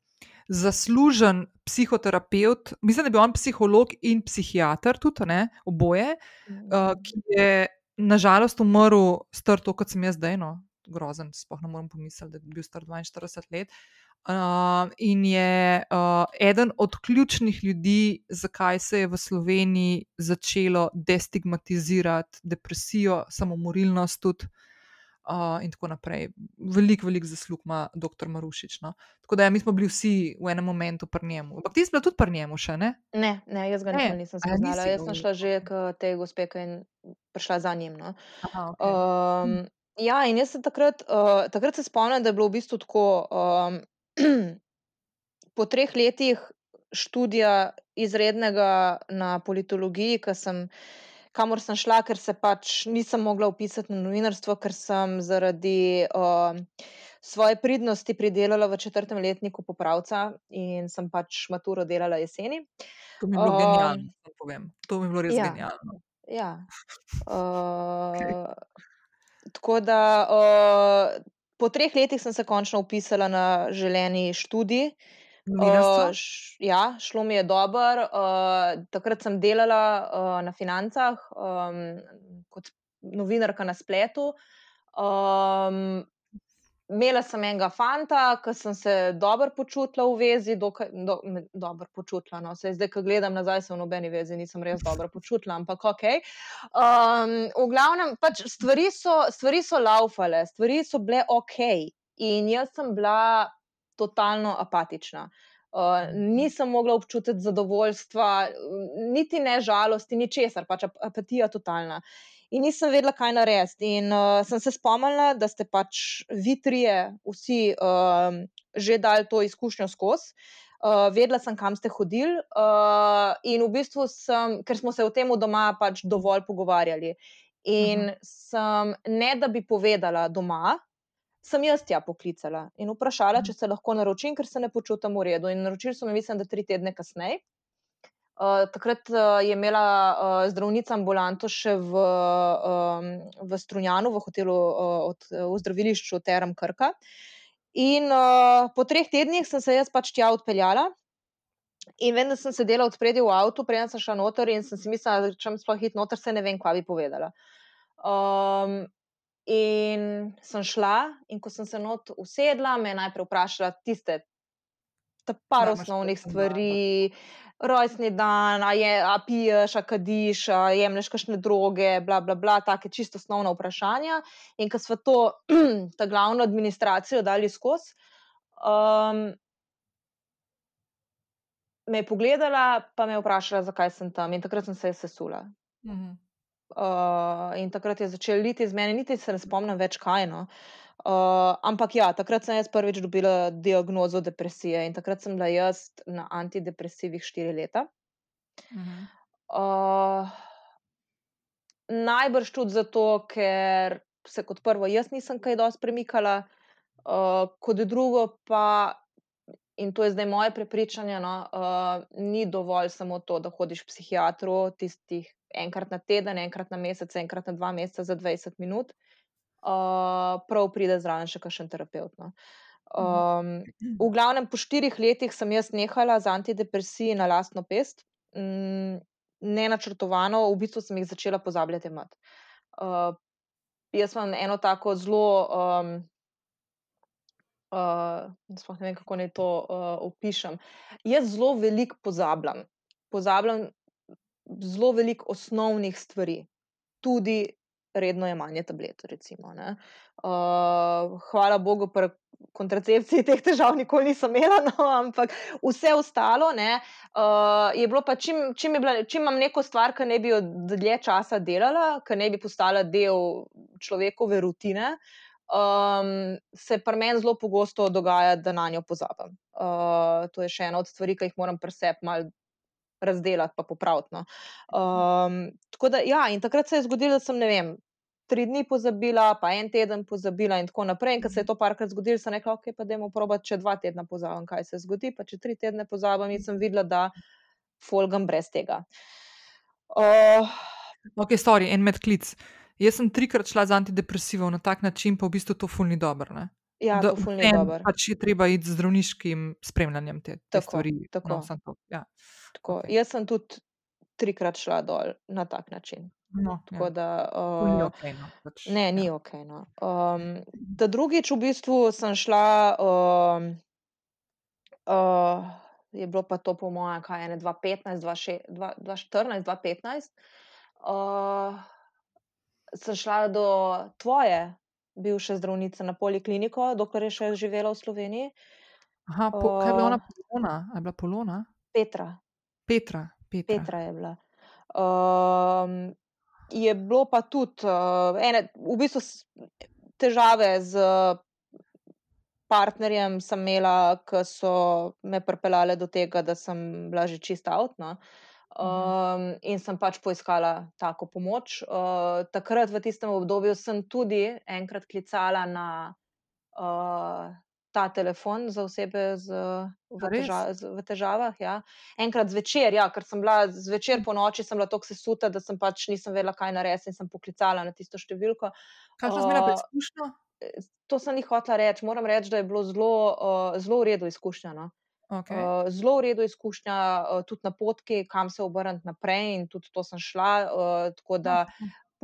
zaslužen psihoterapeut, mislim, da je bil on psiholog in psihiater, tudi ne, oboje, uh, ki je nažalost umrl star to, kot sem jaz zdaj, no, grozen, spoh ne morem pomisliti, da je bil star 42 let. Uh, in je uh, eden od ključnih ljudi, zakaj se je v Sloveniji začelo destigmatizirati depresijo, samomorilnost tudi uh, in tako naprej. Veliko, veliko zaslug ima dr. Marušič. No? Tako da ja, mi smo bili vsi v enem momentu pri njemu. Ampak ti si bila tudi pri njemu še, ne? Ne, ne jaz ga ne, nisem spoznala. Jaz sem šla že k tej gospe in prišla za njim. No? Aha, okay. um, ja, in jaz sem takrat, uh, takrat se spomnim, da je bilo v bistvu tako. Um, [clears throat] po treh letih študija izrednega na politologiji, ki sem kamor sem šla, ker se pač nisem mogla upisati na novinarstvo, ker sem zaradi uh, svoje pridnosti pridelala v četrtem letniku popravca in sem pač maturo delala jeseni. To mi je bilo uh, genialno, da povem. To mi je bilo res ja, genialno. Ja. [laughs] Uh, okay. Tako da uh, po treh letih sem se končno upisala na želeni študij. Uh, š, ja, šlo mi je dobro. Uh, takrat sem delala uh, na financah um, kot novinarka na spletu. Um, Imela sem enega fanta, ki sem se dobro počutila v vezi, dokaj do, dobro počutila. No. Sej, zdaj, ko gledam nazaj, sem v nobeni vezi, nisem res dobro počutila, ampak ok. Um, v glavnem, pač stvari so, stvari so laufale, stvari so bile ok. In jaz sem bila totalno apatična. Uh, nisem mogla občutiti zadovoljstva, niti ne žalosti, ni česar, pač apatija totalna. In nisem vedela, kaj narediti. In uh, sem se spomnila, da ste pač vi trije, vsi uh, že dali to izkušnjo skozi. Uh, vedela sem, kam ste hodili, uh, in v bistvu sem, ker smo se o tem doma pač dovolj pogovarjali. In uh -huh. sem, ne da bi povedala doma, sem jaz tja poklicala in vprašala, če se lahko naročim, ker se ne počutim v redu. In naročili so mi, mislim, da tri tedne kasneje. Uh, takrat uh, je imela uh, zdravnica ambulanto še v, um, v Strunjanu, v hotelu, uh, od, v zdravilišču Teram Krka. In uh, po treh tednih sem se jaz pač tja odpeljala. In vem, da sem sedela od spredi v avtu, preden sem šla noter in sem si mislila, da če sem sploh hit noter, se ne vem, kva bi povedala. Um, In sem šla, in ko sem se not usedla, me je najprej vprašala tiste par osnovnih stvari, rojstni dan, a, je, a piješ, a kadiš, a jemliš kakšne droge, bla, bla, bla, take čisto osnovna vprašanja. In ko smo to, [clears throat] ta glavno administracijo dali skozi, um, me je pogledala, pa me je vprašala, zakaj sem tam. In takrat sem se sesula. Mhm. Uh, in takrat je začel liti iz mene, niti se ne spomnim več kaj. No. Uh, ampak ja, takrat sem jaz prvič dobila diagnozo depresije in takrat sem bila jaz na antidepresivih štiri leta. Uh -huh. uh, najbrž tudi zato, ker se kot prvo jaz nisem kaj dosti premikala, uh, kot drugo pa, in to je zdaj moje prepričanje, no, uh, ni dovolj samo to, da hodiš k psihiatru tistih enkrat na teden, enkrat na mesec, enkrat na dva meseca za 20 minut, uh, prav pride zraven še kakšen terapeut. No. Um, v glavnem, po štirih letih sem jaz nehala z antidepresijo na lastno pest, mm, ne načrtovano, v bistvu sem jih začela pozabljati. Uh, jaz imam eno tako zelo. Um, Uh, ne vem, kako naj to uh, opišem. Jaz zelo veliko pozabljam. Pozabljam zelo veliko osnovnih stvari. tudi redno jemanje tablet. Recimo, uh, hvala Bogu, pri kontracepciji teh težav nikoli nisem imela, no, ampak vse ostalo ne, uh, je bilo pa, čim, čim, je bila, čim imam neko stvar, ki ne bi jo dlje časa delala, ki ne bi postala del človekove rutine. Um, se pri meni zelo pogosto dogaja, da na njo pozabim. Uh, to je še ena od stvari, ki jih moram presep malo razdelati, pa popraviti. No. Um, tako da, ja, in takrat se je zgodilo, da sem, ne vem, tri dni pozabila, pa en teden pozabila, in tako naprej. In ko se je to parkrat zgodilo, sem rekla, ok, pa dajmo probati, če dva tedna pozabim, kaj se zgodi. Pa če tri tedne pozabim, in sem videla, da folgam brez tega. Uh, ok, sorry, en medklic. Jaz sem trikrat šla z antidepresivom na tak način, pa v bistvu to fulni dobro. Ja, da, to fulni dobro. Pač je treba iti z zdravniškim spremljanjem te, te tako, stvari. Tako. No, to, ja. Tako. Okay. Jaz sem tudi trikrat šla dol na tak način. No, Tako ja. da, To ni uh, ok. No, pač, ne, ni ja. ok. No. Um, da drugič v bistvu sem šla, um, uh, je bilo pa to po mojem, kaj je 2015, 2014, 2015. Uh, sem šla do tvoje bivše zdravnice na polikliniko, dokler je še živela v Sloveniji, Aha, po, kaj je bila Uh, ona polona? A je bila polona? Petra. Petra. Petra. Petra je bila. Um, je bilo pa tudi uh, ene, v bistvu težave z partnerjem, sem imela, ki so me pripeljale do tega, da sem bila že čista avtna. Um, in sem pač poiskala tako pomoč. Uh, takrat, v tistem obdobju, sem tudi enkrat klicala na uh, ta telefon za osebe z, v, teža, z, v težavah. Ja. Enkrat zvečer, ja, ker sem bila zvečer po noči, sem bila tako sesuta, da sem pač nisem vedela, kaj narediti, in sem poklicala na tisto številko. Kakšna uh, zmena Uh, preizkušnja? to sem jih hotela reči. Moram reči, da je bilo zelo, uh, zelo v redu izkušnja. No. Okay. Uh, zelo v redu izkušnja, uh, tudi na potki, kam se obrniti naprej, in tudi to sem šla. Uh, tako da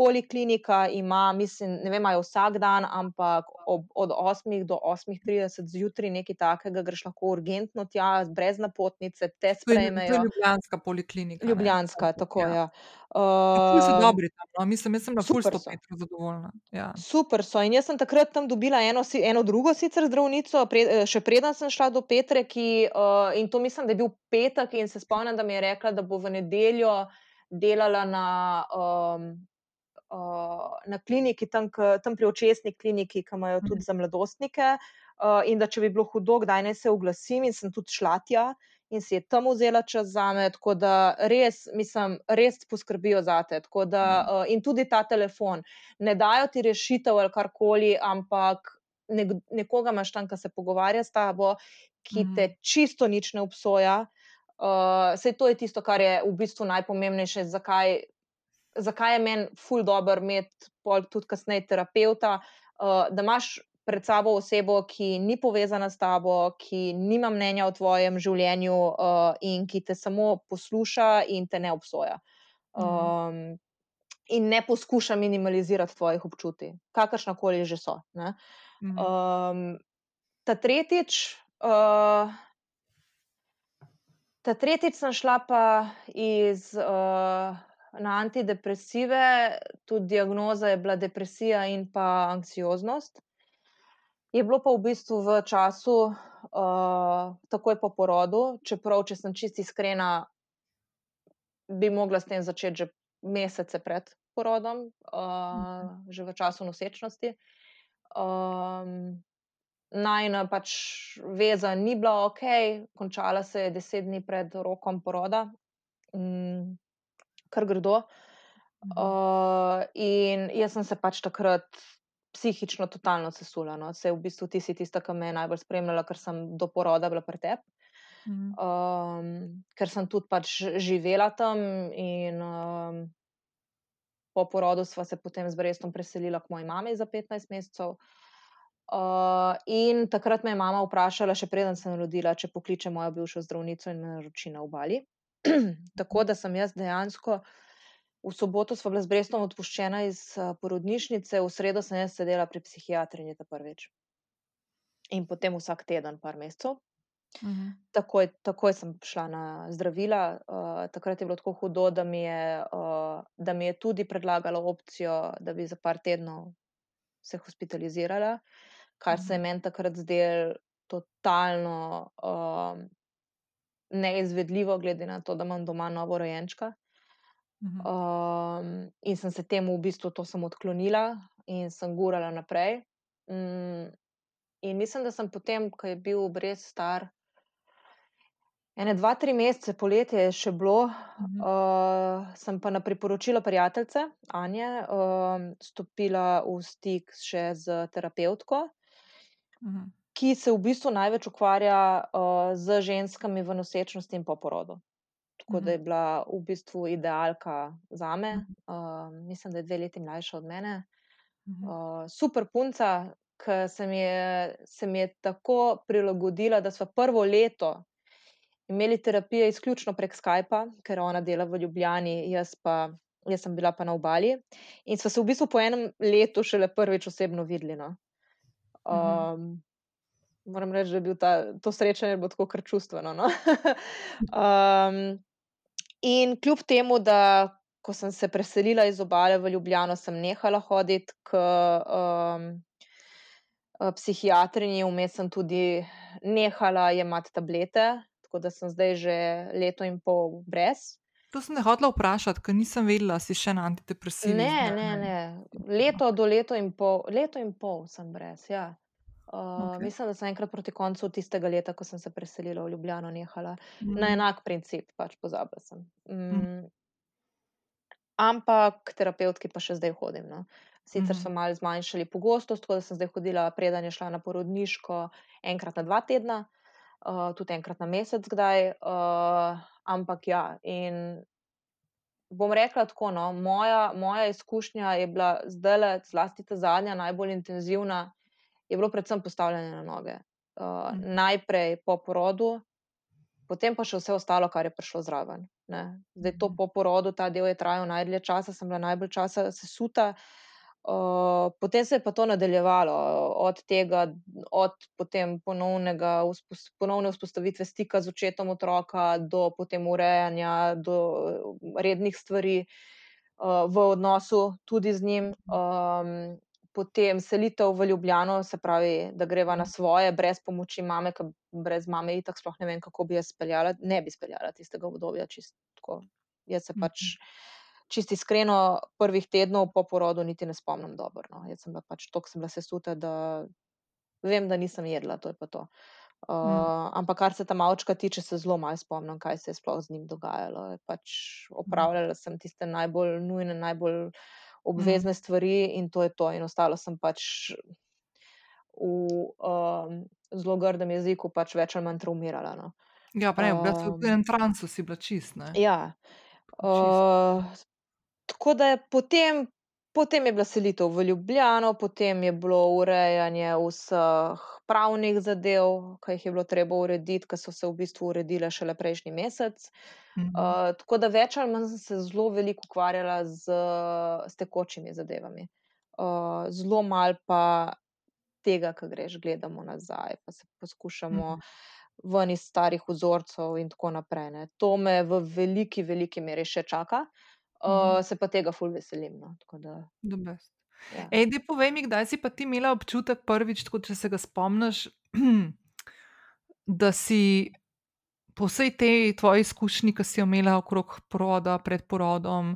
poliklinika ima, mislim, ne vem, ali vsak dan, ampak ob, od 8 do 8:30 zjutraj nekaj takega, greš lahko urgentno tja, brez napotnice, te je, to je sprejmejo. Ljubljanska poliklinika. ne? Ljubljanska, tako Ja. ja. Pa ful so Uh, dobri tam. No? Mislim, jaz sem na ful super sto so. Petru zadovoljna. Ja. Super so. In jaz sem takrat tam dobila eno, eno drugo sicer zdravnico, pre, eh, še preden sem šla do Petre, ki, uh, in to mislim, da je bil petek, in se spomnim, da mi je rekla, da bo v nedeljo delala na, um, uh, na kliniki, tam, k, tam pri očesni kliniki, ki imajo tudi za mladostnike. Uh, in da če bi bilo hudo, kdaj naj se oglasim, in sem tudi šla tja. In si je tam vzela čas za me, tako da res, mislim, res poskrbijo za te. Da, uh, in tudi ta telefon. Ne dajo ti rešitev ali karkoli, ampak nek, nekoga imaš tam, ki se pogovarja s tabo, ki Mhm. te čisto nič ne obsoja. Uh, Sej to je tisto, kar je v bistvu najpomembnejše, zakaj, zakaj je meni ful dobr imeti pol tudi kasneje terapeuta, uh, da imaš pred sabo osebo, ki ni povezana s tabo, ki nima mnenja o tvojem življenju uh, in ki te samo posluša in te ne obsoja. Um, in ne poskuša minimalizirati tvojih občutij, kakršna koli že so. Ne? Mhm. Um, ta tretjič, uh, ta tretjič sem šla pa iz, uh, na antidepresive, tudi diagnoza je bila depresija in pa anksioznost. Je bilo pa v bistvu v času, uh, takoj po porodu, čeprav, če sem čisto iskrena, bi mogla s tem začeti že mesece pred porodom, uh, že v času nosečnosti. Um, Najna pač veza ni bila ok, končala se je deset dni pred rokom poroda, mm, kar grdo. Uh, in jaz sem se pač takrat psihično totalno sesula. No. Se v bistvu ti si tista, ki me je najbolj spremljala, ker sem do poroda bila pri tebi. Mhm. Um, ker sem tudi pač živela tam, in um, po porodu sva se potem z Brestom preselila k moji mami za 15 mesecev. Uh, in takrat me je mama vprašala, še preden sem rodila, če pokliče mojo bivšo zdravnico in me naroči na obali. [clears throat] Tako da sem jaz dejansko v soboto sva bila z Brestom odpuščena iz uh, porodnišnice, v sredo sem jaz sedela pri psihiatrinji ta prvič. In potem vsak teden, par mesecev. Uh -huh. takoj, takoj sem šla na zdravila. Uh, takrat je bilo tako hudo, da mi, je, uh, da mi je tudi predlagala opcijo, da bi za par tednov se hospitalizirala, kar uh -huh. se je meni takrat zdelo totalno uh, neizvedljivo, glede na to, da imam doma novo rojenčka. Um, in sem se temu v bistvu odklonila in sem gurala naprej. Um, in mislim, da sem potem, ko je bil brez star, ene dva, tri mesece, poletje je še bilo, uh -huh. uh, sem pa na priporočilo prijateljice Anje uh, stopila v stik še z terapeutko. Uh -huh. Ki se v bistvu največ ukvarja uh, z ženskami v nosečnosti in po porodu. Tako da je bila v bistvu idealka za me. Uh, mislim, da je dve leti mlajša od mene. Uh, super punca, ki se, se mi je tako prilagodila, da smo prvo leto imeli terapije izključno prek Skypa, ker ona dela v Ljubljani, jaz, pa, jaz sem bila pa na obali. In smo se v bistvu po enem letu šele prvič osebno videli. No. Um, moram reči, da je bil ta, to srečanje tako kar čustveno. No. [laughs] um, In kljub temu, da ko sem se preselila iz obale v Ljubljano, sem nehala hoditi k um, psihiatrinji, vmes sem tudi nehala jemati tablete, tako da sem zdaj že leto in pol brez. To sem ne hotela vprašati, ker nisem vedela, si še na antidepresivih. Ne, ne, ne. Leto do leto in pol, leto in pol sem brez. Ja. Uh, okay. Mislim, da sem enkrat proti koncu tistega leta, ko sem se preselila v Ljubljano, nehala mm. na enak princip, pač pozabila sem. Mm. Mm. Ampak terapeutki pa še zdaj hodim. No. Sicer mm. so malo zmanjšali pogostost, tako da sem zdaj hodila, preden je šla na porodniško, enkrat na dva tedna, uh, tudi enkrat na mesec, kdaj. Uh, ampak ja, in bom rekla tako, no, moja, moja izkušnja je bila zdaj, zlasti ta zadnja, najbolj intenzivna je bilo predvsem postavljanje na noge. Uh, mm. Najprej po porodu, potem pa še vse ostalo, kar je prišlo zraven. Ne. Zdaj, to po porodu, ta del je trajal najdlje časa, sem bila najbolj časa sesuta. Uh, potem se je pa to nadaljevalo, od tega, od ponovnega, ponovne vzpostavitve stika z očetom otroka, do potem urejanja, do rednih stvari uh, v odnosu tudi z njim. Um, potem selitev v Ljubljano, se pravi, da greva na svoje, brez pomoči mame, ker brez mame itak sploh ne vem, kako bi jaz speljala, ne bi speljala tistega obdobja. Jaz se pač čisti iskreno prvih tednov po porodu niti ne spomnim dobro. No. Jaz sem bila pač toliko, sem bila sesuta, da vem, da nisem jedla, to je pa to. Uh, mm. Ampak, kar se tam malčka tiče, se zelo malo spomnim, kaj se je sploh z njim dogajalo. Pač opravljala sem tiste najbolj nujne, najbolj uh, obvezne stvari in to je to. In ostalo sem pač v um, zelo grdem jeziku, pač več ali manj traumirala. No. Ja, prej, um, v enem trancu si bila čist. Ne? Ja. Uh, tako da je potem. Potem je bila selitev v Ljubljano, potem je bilo urejanje vseh pravnih zadev, ki jih je bilo treba urediti, ki so se v bistvu uredile šele prejšnji mesec. Mhm. Uh, tako da več ali manj sem se zelo veliko ukvarjala z, z tekočimi zadevami. Uh, zelo malo pa tega, kar greš, gledamo nazaj, pa se poskušamo. Mhm. Ven iz starih vzorcev, in tako naprej. Ne. To me v veliki, veliki meri še čaka, uh, uh, se pa tega ful veselim. No. Da, ja. Ej, povej mi, kdaj si pa ti imela občutek prvič, tako, če se ga spomniš, [clears throat] da si po vsej tej tvoji izkušnji, ki si jo imela okrog poroda, pred porodom,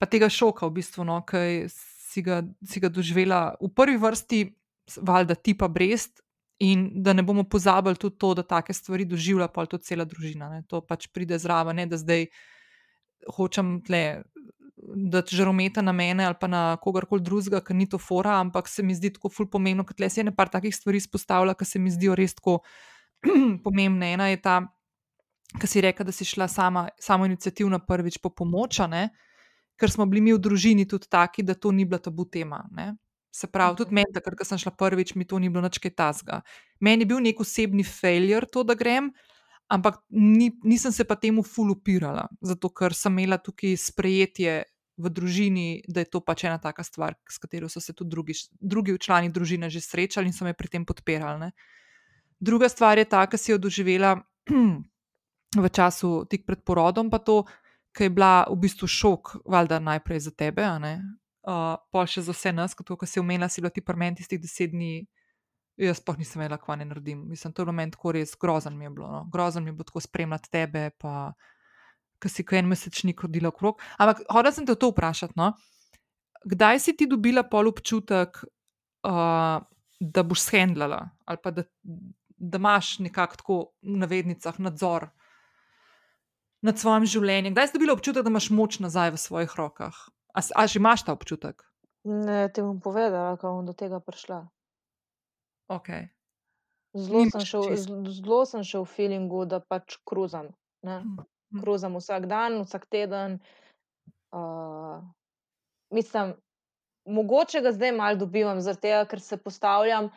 pa tega šoka, v bistvu, no, ki si ga, si ga doživela v prvi vrsti, valjda tipa brest. In da ne bomo pozabili tudi to, da take stvari doživlja pa tudi cela družina. Ne. To pač pride zraven, ne, da zdaj hočem tle da žarometa na mene ali pa na kogarkoli drugega, ker ni to fora, ampak se mi zdi tako ful pomembno, ker se je nekaj takih stvari izpostavlja, ki se mi zdijo res tako [clears throat] pomembne. Ena je ta, ki si rekel, da si šla sama, samo inicijativno prvič po pomoč, ker smo bili mi v družini tudi taki, da to ni bila tabu tema. Ne? Se pravi, tudi meni, ker sem šla prvič, mi to ni bilo nič kaj tasga. Meni je bil nek osebni failure to, da grem. Ampak ni, nisem se pa temu fulupirala, zato ker sem imela tukaj sprejetje v družini, da je to pač ena taka stvar, s katero so se tudi drugi, drugi člani družine že srečali in so me pri tem podpirali. Ne. Druga stvar je ta, ki si jo doživela [clears throat] v času tik pred porodom, pa to, ki je bila v bistvu šok, valjda najprej za tebe, uh, pa še za vse nas, kot si omenila, si bila ti prment iz teh deset dni. Jaz pa nisem vedela, kaj ne naredim. Mislim, to je moment, ko res grozen mi je bilo. No. Grozen mi je bilo tako spremljati tebe, pa ki si ko en mesečnik hodila okrog. Ampak hodila sem te to vprašati. No. Kdaj si ti dobila pol občutek, uh, da boš shendlala ali pa da, da imaš nekako tako v navednicah nadzor nad svojim življenjem? Kdaj si dobila občutek, da imaš moč nazaj v svojih rokah? A, a že imaš ta občutek? Ne, ti bom povedala, kako bom do tega prišla. Okay. Zelo sem, šel, zelo sem šel v feelingu, da pač kruzam. Mm. Kruzam vsak dan, vsak teden. Uh, mislim, mogoče ga zdaj malo dobivam, zato ker se postavljam,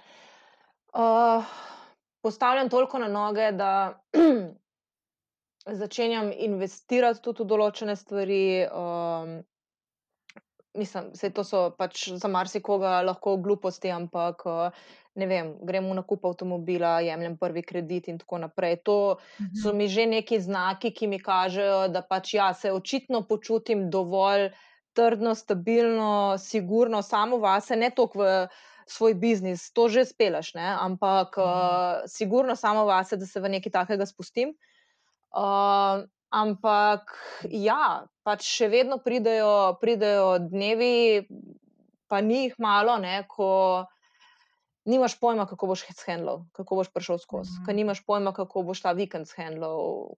uh, postavljam toliko na noge, da [clears throat] začenjam investirati tudi v določene stvari. Um, mislim, da to so pač za marsikoga lahko gluposti, ampak ne vem, gremo v nakup avtomobila, jemljem prvi kredit in tako naprej. To so mhm. mi že neki znaki, ki mi kažejo, da pač ja, se očitno počutim dovolj trdno, stabilno, sigurno, samo vase, ne toliko v svoj biznis, to že spelaš, ne? ampak uh, sigurno samo vase, da se v nekaj takega spustim. Uh, ampak ja, pač še vedno pridejo, pridejo dnevi, pa ni jih malo, ne, ko nimaš pojma, kako boš handlal, kako boš prišel skozi, mm -hmm. ker nimaš pojma, kako boš ta vikend handlal.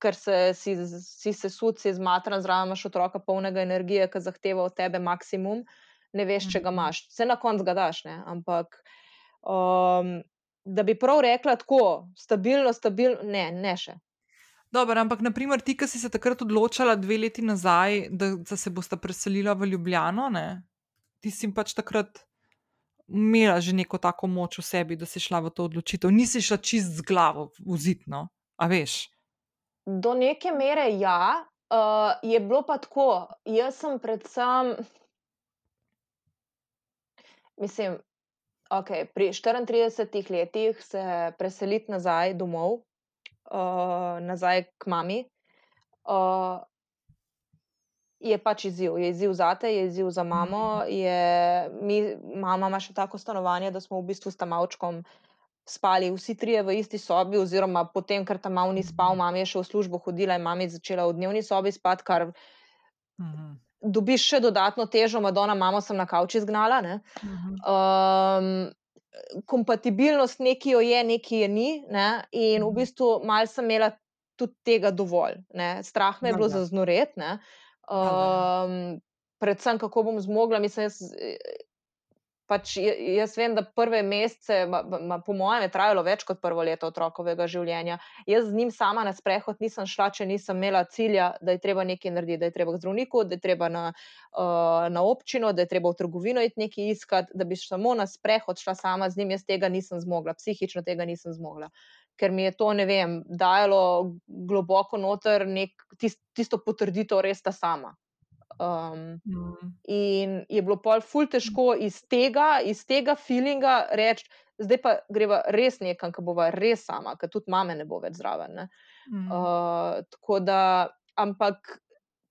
Ker se, si, si se sud, si zmatran, zraven imaš otroka polnega energije, ki zahteva od tebe maksimum, ne veš, če ga mhm. imaš. Vse na koncu ga daš, ne? ampak um, da bi prav rekla tako, stabilno, stabilno, ne, ne še. Dobro, ampak naprimer ti, ki si se takrat odločila dve leti nazaj, da, da se boste preselila v Ljubljano, ne? ti si pač takrat imela že neko tako moč v sebi, da si šla v to odločitev. Nisi šla čist z glavo v zidno, a veš. Do neke mere ja, uh, je bilo pa tako. Jaz sem predvsem, mislim, okay, pri 34 letih se preseliti nazaj domov, uh, nazaj k mami. Uh, je pač izziv. Je izziv za te, je izziv za mamo. Mhm. Je, mi, mama ima še tako stanovanje, da smo v bistvu s tam avčkom spali vsi trije v isti sobi, oziroma potem, ker tam malo ni spal, mama je še v službo hodila in mama je začela v dnevni sobi spati, kar mhm. dobiš še dodatno težo, Madonna, mamo sem na kavči zgnala. Um, kompatibilnost neki jo je, neki je ni. Ne? In v bistvu mal sem imela tudi tega dovolj. Ne? Strah me je bilo za znoret. Um, predvsem, kako bom zmogla, mislim, jaz, pač jaz vem, da prve mesece, ma, ma, po mojem, je trajalo več kot prvo leto otrokovega življenja. Jaz z njim sama na sprehod nisem šla, če nisem imela cilja, da je treba nekaj narediti, da je treba k zdravniku, da je treba na, uh, na občino, da je treba v trgovino iti nekaj iskati, da bi samo na sprehod šla sama z njim, jaz tega nisem zmogla, psihično tega nisem zmogla. Ker mi je to, ne vem, dajalo globoko noter nek, tist, tisto potrditev, res ta sama. Um, mm. In je bilo pol ful težko iz tega, iz tega feelinga reči, zdaj pa greva res nekam, ki bova res sama, ker tudi mame ne bo več zraven. Mm. Uh, tako da, ampak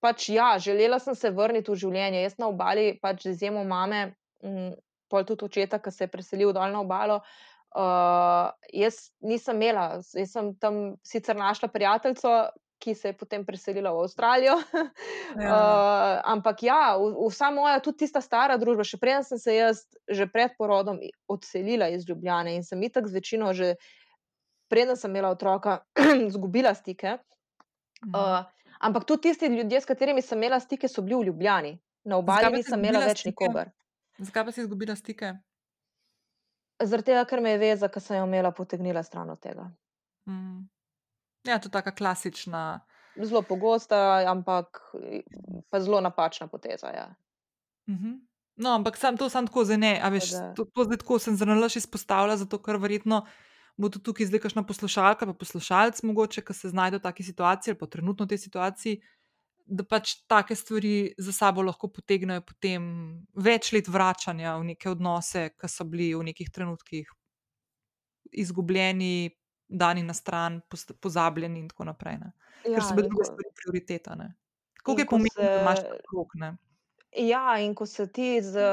pač ja, želela sem se vrniti v življenje. Jaz na obali, pač z izjemo mame, um, pol tudi očeta, ki se je preselil dol na obalo. Uh, jaz nisem imela, jaz sem tam sicer našla prijateljico, ki se je potem preselila v Avstralijo. [laughs] Ja. Uh, ampak ja, vsa moja, tudi tista stara družba, še preden sem se jaz, že pred porodom, odselila iz Ljubljana in sem itak z večino, že preden sem imela otroka, [clears throat] izgubila stike. Uh, ampak tudi tisti ljudje, s katerimi sem imela stike, so bili v Ljubljani, na obali nisem imela več nikogar. Zakaj pa si izgubila stike? Zaradi tega, ker me je veza, ki sem jo imela, potegnila stran od tega. Mm. Ja, to je tako klasična. Zelo pogosta, ampak zelo napačna poteza. Ja. Uh mhm. -huh. No, ampak sam, to sem tako zdaj ne. Veš, to, to zdaj tako sem zelo lahko izpostavila, zato ker verjetno bo tu tukaj zdaj kakšna poslušalka, pa poslušalec, mogoče, ki se znajde v taki situaciji ali pa trenutno v tej situaciji. Da pač take stvari za sabo lahko potegnejo potem več let vračanja v neke odnose, ki so bili v nekih trenutkih izgubljeni, dani na stran, pozabljeni in tako naprej. Ne? Ker Ja, so bile in druge stvari prioriteta. Ne? Koliko je pomembno, da imaš se, krok? Ne? ja, in ko se ti z,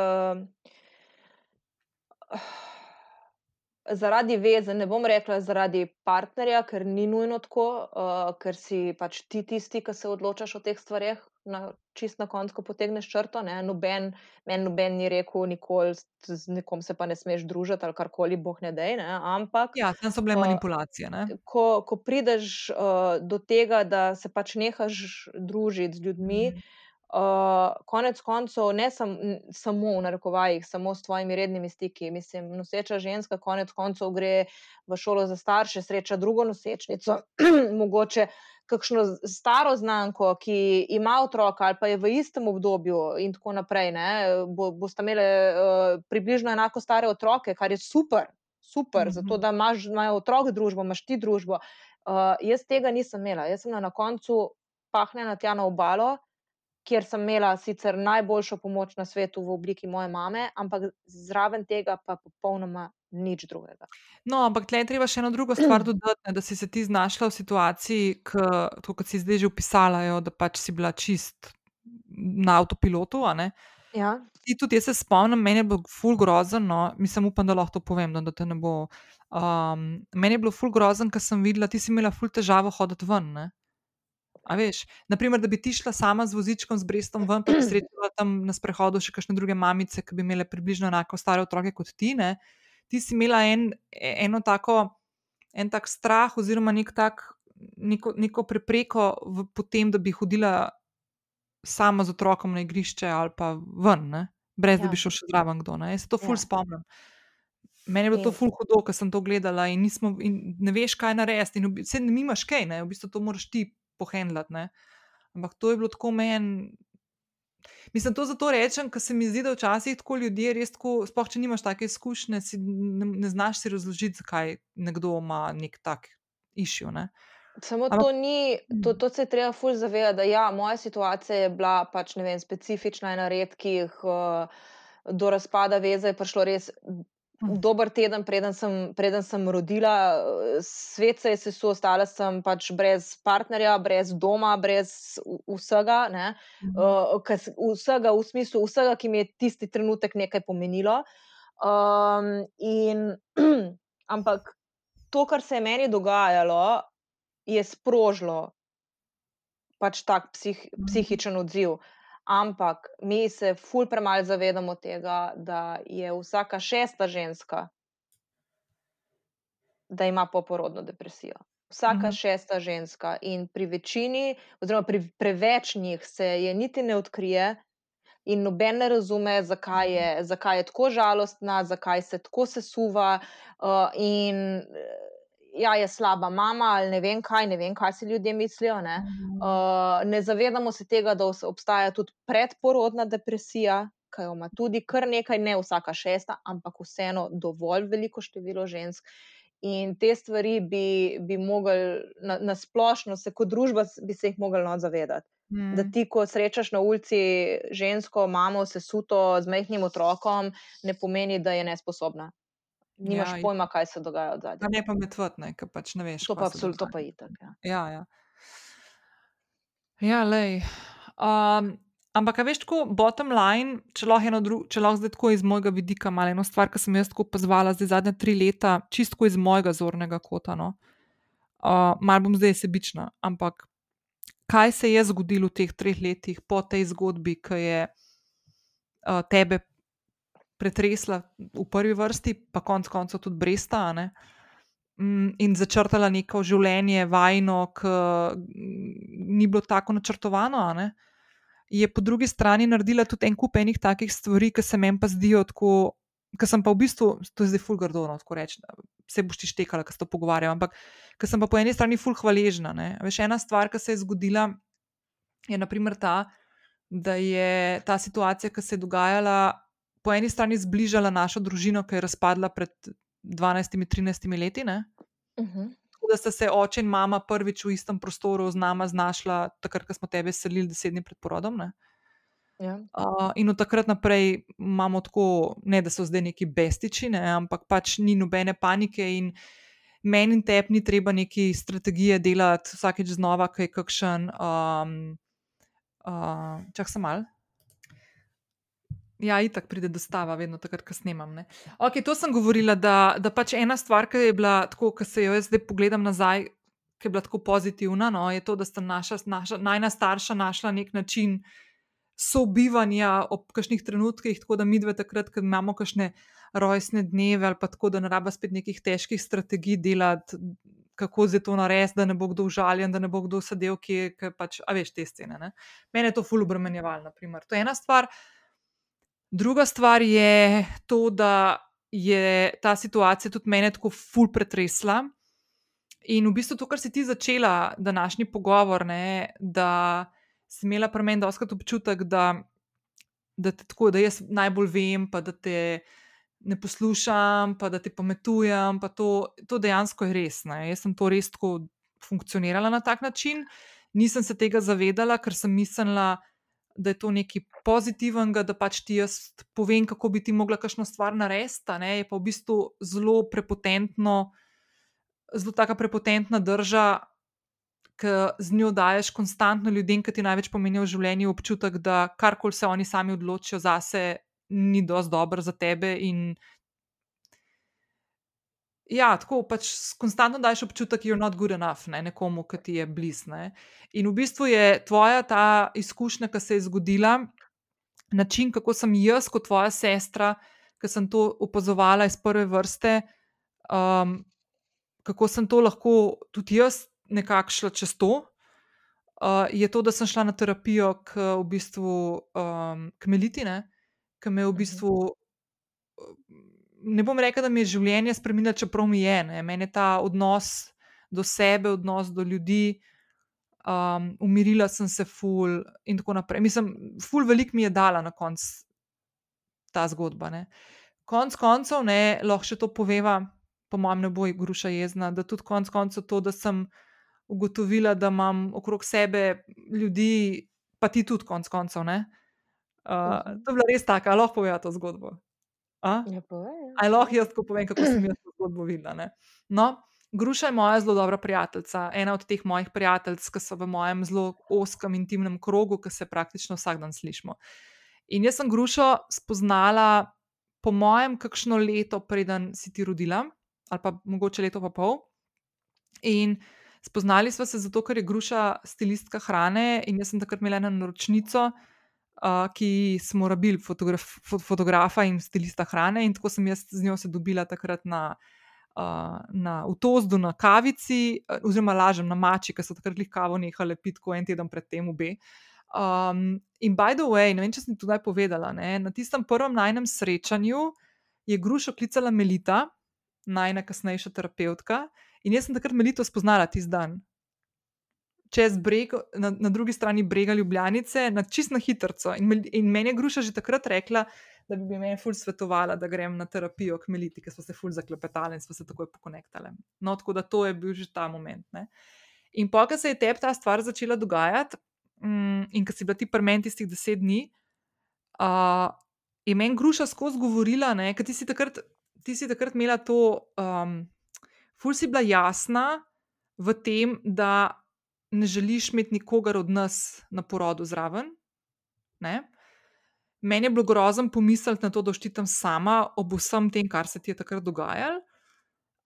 zaradi veze, ne bom rekla zaradi partnerja, ker ni nujno tako, uh, ker si pač ti tisti, ki se odločaš o teh stvareh, na, čist na koncu, ko potegneš črto. Ne? Noben, meni noben ni rekel, nikoli z, nekom se pa ne smeš družiti ali karkoli, boh ne dej, ne? ampak. Ja, tam so bile Uh, manipulacije. Ne? ko, ko prideš uh, do tega, da se pač nehaš družiti z ljudmi, Mhm. Uh, konec koncev, ne sam, samo v narekovajih, samo s tvojimi rednimi stiki. Mislim, noseča ženska, konec koncev gre v šolo za starše, sreča drugo nosečnico, [clears throat] mogoče kakšno staro znanko, ki ima otroka ali pa je v istem obdobju, in tako naprej. ne, Bo, boste imeli uh, približno enako stare otroke, kar je super. Super, zato Mhm. da imaš, imajo otrok družbo, imaš ti družbo. Uh, jaz tega nisem imela. Jaz sem na koncu pahnjena tja na obalo, kjer sem imela sicer najboljšo pomoč na svetu v obliki moje mame, ampak zraven tega pa popolnoma nič drugega. No, ampak tle je treba še eno drugo stvar dodati, ne, da si se ti znašla v situaciji, k, tako kot si zdaj že opisala, jo, da pač si bila čist na avtopilotu. Ja, Ti tudi jaz se spomnim, meni je bilo ful grozen, no, mislim, upam, da lahko to povem, no, da te ne bo. Um, meni je bilo ful grozen, ker sem videla, ti si imela ful težavo hoditi ven. Ne? A veš, naprimer, da bi ti šla sama z vozičkom, z Brestom ven, pa bi srečala [clears throat] tam na sprehodu še kakšne druge mamice, ki bi imele približno enako stare otroke kot ti. Ne? Ti si imela en, eno tako, en tak strah, oziroma nek tak, neko, neko prepreko v, potem, da bi hodila sama z otrokom na igrišče ali pa ven, ne? brez ja. da bi šel še zraven kdo. Ne? Jaz se to ful Ja. spomnim. Meni je bilo to ful hudo, ker sem to gledala in, nismo, in ne veš, kaj narediti. in v bi- Saj nimaš kaj, ne? v bistvu to moraš ti pohendlati. Ne? Ampak to je bilo tako meni. Mislim, to zato rečem, ker se mi zdi, da včasih tako ljudje res tako, sploh če nimaš take izkušnje, si ne, ne znaš si razložiti, zakaj nekdo ima nek tak išil. Ne? Samo Ampak- to ni, to, to se je treba ful zavedati, da ja, moja situacija je bila pač ne vem, specifična, ena redkih, uh, do razpada veze je prišlo res Mhm. Dober teden, preden sem, preden sem rodila, eh, svet se je sesul, ostala sem pač brez partnerja, brez doma, brez vsega, ne, uh, kas, vsega v smislu, vsega, ki mi je tisti trenutek nekaj pomenilo. Um, in, [clears throat] ampak to, kar se je meni dogajalo, je sprožilo pač tak psih, Mhm. psihičen odziv. Ampak mi se ful premalo zavedamo tega, da je vsaka šesta ženska, da ima poporodno depresijo. Vsaka Mhm. šesta ženska in pri večini, oziroma pri preveč njih se je niti ne odkrije. In noben ne razume, zakaj je, zakaj je tako žalostna, zakaj se tako sesuva. Uh, in ja, je slaba mama, ali ne vem kaj, ne vem, kaj si ljudje mislijo. Ne, uh, ne zavedamo se tega, da obstaja tudi predporodna depresija, ki jo ima tudi kar nekaj, ne vsaka šesta, ampak vseeno dovolj veliko število žensk. In te stvari bi, bi mogli na, na splošno, se kot družba, bi se jih mogli not zavedati da Mm. ti, ko srečaš na ulici žensko, mamo, sesuto z majhnim otrokom, ne pomeni, da je nesposobna. Nimaš Ja, pojma, kaj se dogaja od zadaj. Pa ne pametvati, ne, ker pač ne veš. To pa absolutno, pa itak. Ja. Ja, ja. Ja, lej. Um, ampak, veš, tako bottom line, če lahko, eno dru, če lahko zdaj tako iz mojega vidika, malo eno stvar, ki sem jaz tako opazovala zdaj zadnje tri leta, čisto iz mojega zornega kota. No. Uh, mal bom zdaj sebična, ampak kaj se je zgodilo v teh treh letih po tej zgodbi, ki je uh, tebe pretresla v prvi vrsti, pa konec koncev tudi Bresta, ne? Mm, in začrtala neko življenje, vajno, ki ni bilo tako načrtovano, je po drugi strani naredila tudi en kup enih takih stvari, ki se meni pa zdijo tako. Ker sem pa v bistvu, to je zdaj fulgardno, tako reči, vse boš ti štekala, ker se to pogovarjam, ampak ker sem pa po eni strani ful hvaležna. Ne? Veš, ena stvar, ki se je zgodila, je naprimer ta, da je ta situacija, ki se je dogajala, po eni strani zbližala našo družino, ki je razpadla pred 12-13 leti. Ne? Uh -huh. Tako da sta se oče in mama prvič v istem prostoru z nama znašla, takrat, ko smo tebe selili deset dni pred porodom. Ne? Ja. Uh, in od takrat naprej imamo tako, ne da so zdaj neki bestiči, ne, ampak pač ni nobene panike. In meni in tebi ni treba neki strategije delati vsakeč znova, kaj je kakšen. Um, uh, čak sem mal. Ja, itak pride dostava, vedno takrat, ko snemam. Okay, to sem govorila, da, da pač ena stvar, ki je bila tako, ko se jo jaz zdaj pogledam nazaj, ki je bila tako pozitivna, no, je to, da sta naša, naša najna starša našla nek način sobivanja ob kakšnih trenutkih, tako da mi dve takrat, ko imamo kakšne rojstne dneve ali pa tako, da ne raba spet nekih težkih strategij delati, kako zdaj to narediti, da ne bo kdo užaljen, da ne bo kdo sedel, ki je pač, a veš, te scene. Ne? Mene je to ful obremenjeval, naprimer. To je ena stvar. Druga stvar je to, da je ta situacija tudi mene tako ful pretresla. In v bistvu to, kar si ti začela, današnji pogovor, ne, da sem imela pri meni doskrat občutek, da, da te tako, da jaz najbolj vem, pa da te ne poslušam, pa da te pametujem. Pa to, to dejansko je res. Ne. Jaz sem to res tako funkcionirala na tak način. Nisem se tega zavedala, ker sem mislila, da je to nekaj pozitivnega, da pač ti jaz povem, kako bi ti mogla kakšno stvar narediti. Je pa v bistvu zelo prepotentno, zelo taka prepotentna drža, ki z njo daješ konstantno ljudem, ki ti največ pomenijo v življenju, občutek, da karkoli se oni sami odločijo zase, ni dosti dobro za tebe. In ja, tako pač konstantno daješ občutek, da je not good enough ne, nekomu, ki ti je blizu. In v bistvu je tvoja ta izkušnja, ki se je zgodila, način, kako sem jaz, kot tvoja sestra, ki sem to opazovala iz prve vrste. Um, Kako sem to lahko tudi jaz nekako šla čez to, uh, je to, da sem šla na terapijo k v bistvu um, kmelitine, ki me je v mhm. bistvu. Ne bom rekla, da mi je življenje spremenilo, čeprav mi je. Ne. Meni je ta odnos do sebe, odnos do ljudi, um, umirila sem se, ful in tako naprej. Mislim, ful velik mi je dala na koncu ta zgodba. Ne. Konc koncev, ne, lahko še to poveva, po mojem, ne bo gruša jezna, da tudi konc koncev to, da sem ugotovila, da imam okrog sebe ljudi, pa ti tudi, konc koncev. Uh, to je bila res tako, ali lahko povem to zgodbo. Ali ja, ja. lahko jaz tako povem, kako sem jaz to zgodbo videla. No, Gruša je moja zelo dobra prijateljica, ena od teh mojih prijateljic, ki so v mojem zelo oskem intimnem krogu, ki se praktično vsak dan slišimo. In jaz sem Grušo spoznala, po mojem, kakšno leto, preden si ti rodila, ali pa mogoče leto pa pol. In Spoznali smo se zato, ker je Gruša stilistka hrane in jaz sem takrat imela eno naročnico, uh, ki smo rabili fotograf, fotografa in stilista hrane, in tako sem jaz z njo se dobila takrat na, uh, na Utozdu, na kavici, oziroma lažem na mači, ker so takrat jih kavo nehali piti, ko en teden predtem obe. Um, in by the way, ne vem, če sem tudi povedala, ne, na tistem prvem najnem srečanju je Grušo klicala Melita, najna kasnejša terapeutka. In jaz sem takrat melito spoznala tisti dan. Čez breg, na, na drugi strani brega Ljubljanice, na čist na hitro. In, in meni je Gruša že takrat rekla, da bi mi meni ful svetovala, da grem na terapijo k Meliti, ker smo se ful zaklepetali in smo se takoj pokonektali. No, tako da to je bil že ta moment. Ne. In pa, ko se je tebi ta stvar začela dogajati, mm, in ko si bila ti prmen tistih deset dni, uh, je meni Gruša skozi govorila, ker ti si takrat, ti si takrat imela to. Um, ful si bila jasna v tem, da ne želiš imeti nikogar od nas na porodu zraven. Ne? Meni je bilo grozno pomisliti na to, da oštitam sama ob vsem tem, kar se ti je takrat dogajalo.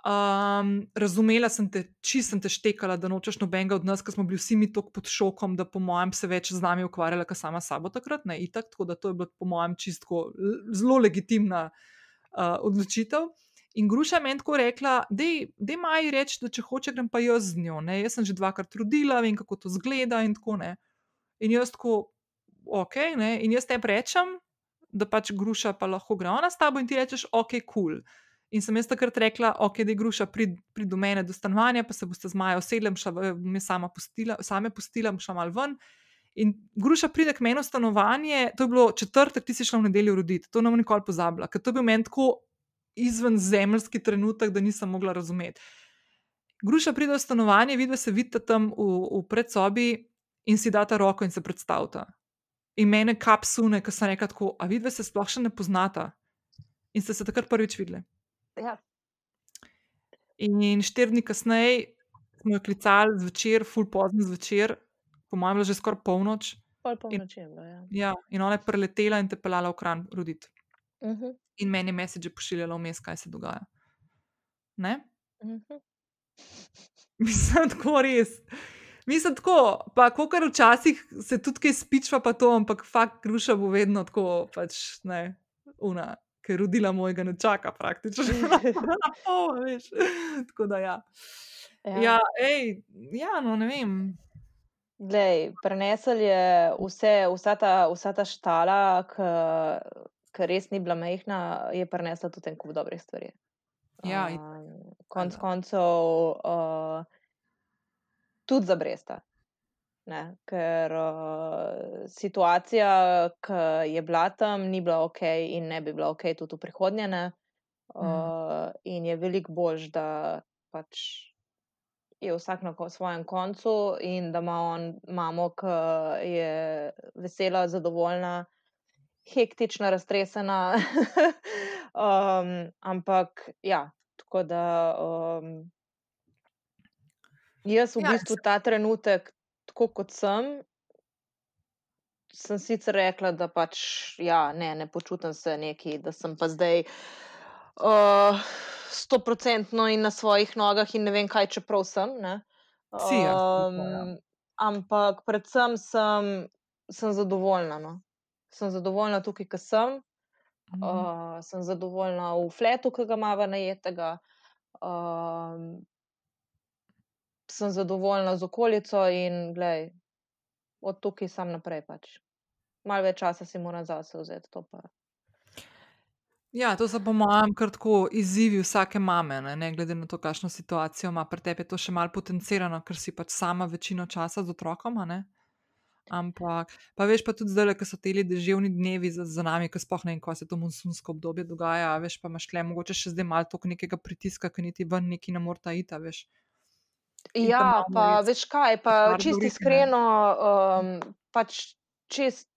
Um, razumela sem te, čisto sem te štekala, da nočeš nobenega od nas, ker smo bili vsi mi tako pod šokom, da po mojem se več z nami ukvarjala, kot sama sabo takrat, ne itak, tako da to je bilo po mojem čisto zelo legitimna uh, odločitev. In Gruša je meni tako rekla, da je maj reči, da če hoče, grem pa jaz z njo. Ne? Jaz sem že dvakrat trudila, vem, kako to zgleda in tako ne. In jaz tako, ok, ne? in jaz te rečem, da pač Gruša pa lahko gre ona s tabo in ti rečeš, ok, kul. Cool. In sem jaz takrat rekla, ok, da je Gruša prid, prid do mene do stanovanja, pa se boste z Majo sedem, šla me sama pustila, same pustila, šla mal ven. In Gruša pride k meni v stanovanje, to je bilo četrtek, ti si šla v nedeljo roditi, to bom nikoli pozabila, ker to je bil meni tako izven zemljski trenutek, da nisem mogla razumeti. Gruša pride v stanovanje, vidi, da se vidi tam v, v predsobi in si da ta roko in se predstavlja. in mene kapsune, ki so rekla tako, a vidve se sploh še ne poznata. In ste se takrat prvič videli. Ja. In štiri dni kasneje smo jo klicali zvečer, full pozno zvečer, po mojem, že skoraj polnoč. Pol polnoč je bilo, ja. Ja, in ona je preletela in te pelala v kran roditi. Uh -huh. In meni message pošiljala vmes, kaj se dogaja. Ne? Uh -huh. [laughs] Mislim, tako res. Mislim, tako, pa kar včasih se tudi kaj spičva, pa to, ampak fakt kruša bo vedno tako, pač ne, una, ker rodila mojega ne čaka praktično. [laughs] Na pol, veš. Tako da ja. Ja. Ja, ej, ja, no ne vem. Glej, prenesel je vse, vsa ta, vsa ta štala, ki res ni bila mehna, je prenesla tudi en kup dobrih stvari. Ja. Um, konc Valjda. koncev, uh, tudi za Bresta. Ne, ker uh, situacija, ki je bila tam, ni bila ok, in ne bi bila ok tudi v prihodnje. Ne. Uh, in je veliko bolj, da pač je vsak na svojem koncu, in da ima on mamo, ki je vesela, zadovoljna, hektična, raztresena. [laughs] um, ampak ja, tako da. Um, Jaz v Ja, bistvu ta trenutek, tako kot sem, sem sicer rekla, da pač ja, ne, ne počutim se neki, da sem pa zdaj stoprocentno in na svojih nogah in ne vem kaj, čeprav sem. Ne. Si, ja, ja. Um, ampak predvsem sem, sem zadovoljna. No. Sem zadovoljna tukaj, ki sem. Mhm. Uh, sem zadovoljna v fletu, ki ga imamo najetega. Um, sem zadovoljna z okolico in glej, od tukaj sam naprej. Pač. Malo več časa si moram zase vzeti. To pa. Ja, to so po mojem kar tako izzivi vsake mame, ne, ne glede na to, kakšno situacijo ima. Pri tebi je to še malo potencirano, ker si pač sama večino časa z otrokom. Ne? Ampak, pa veš pa tudi zdaj, ko so ti deževni dnevi za, za nami, ko sploh ne vem, ko se to monsunsko obdobje dogaja, veš pa imaš le mogoče še zdaj malo toliko nekega pritiska, ker niti ven neki ne morata iti, a veš. In Ja, pa res veš kaj, pa čisto iskreno, um, pač čist,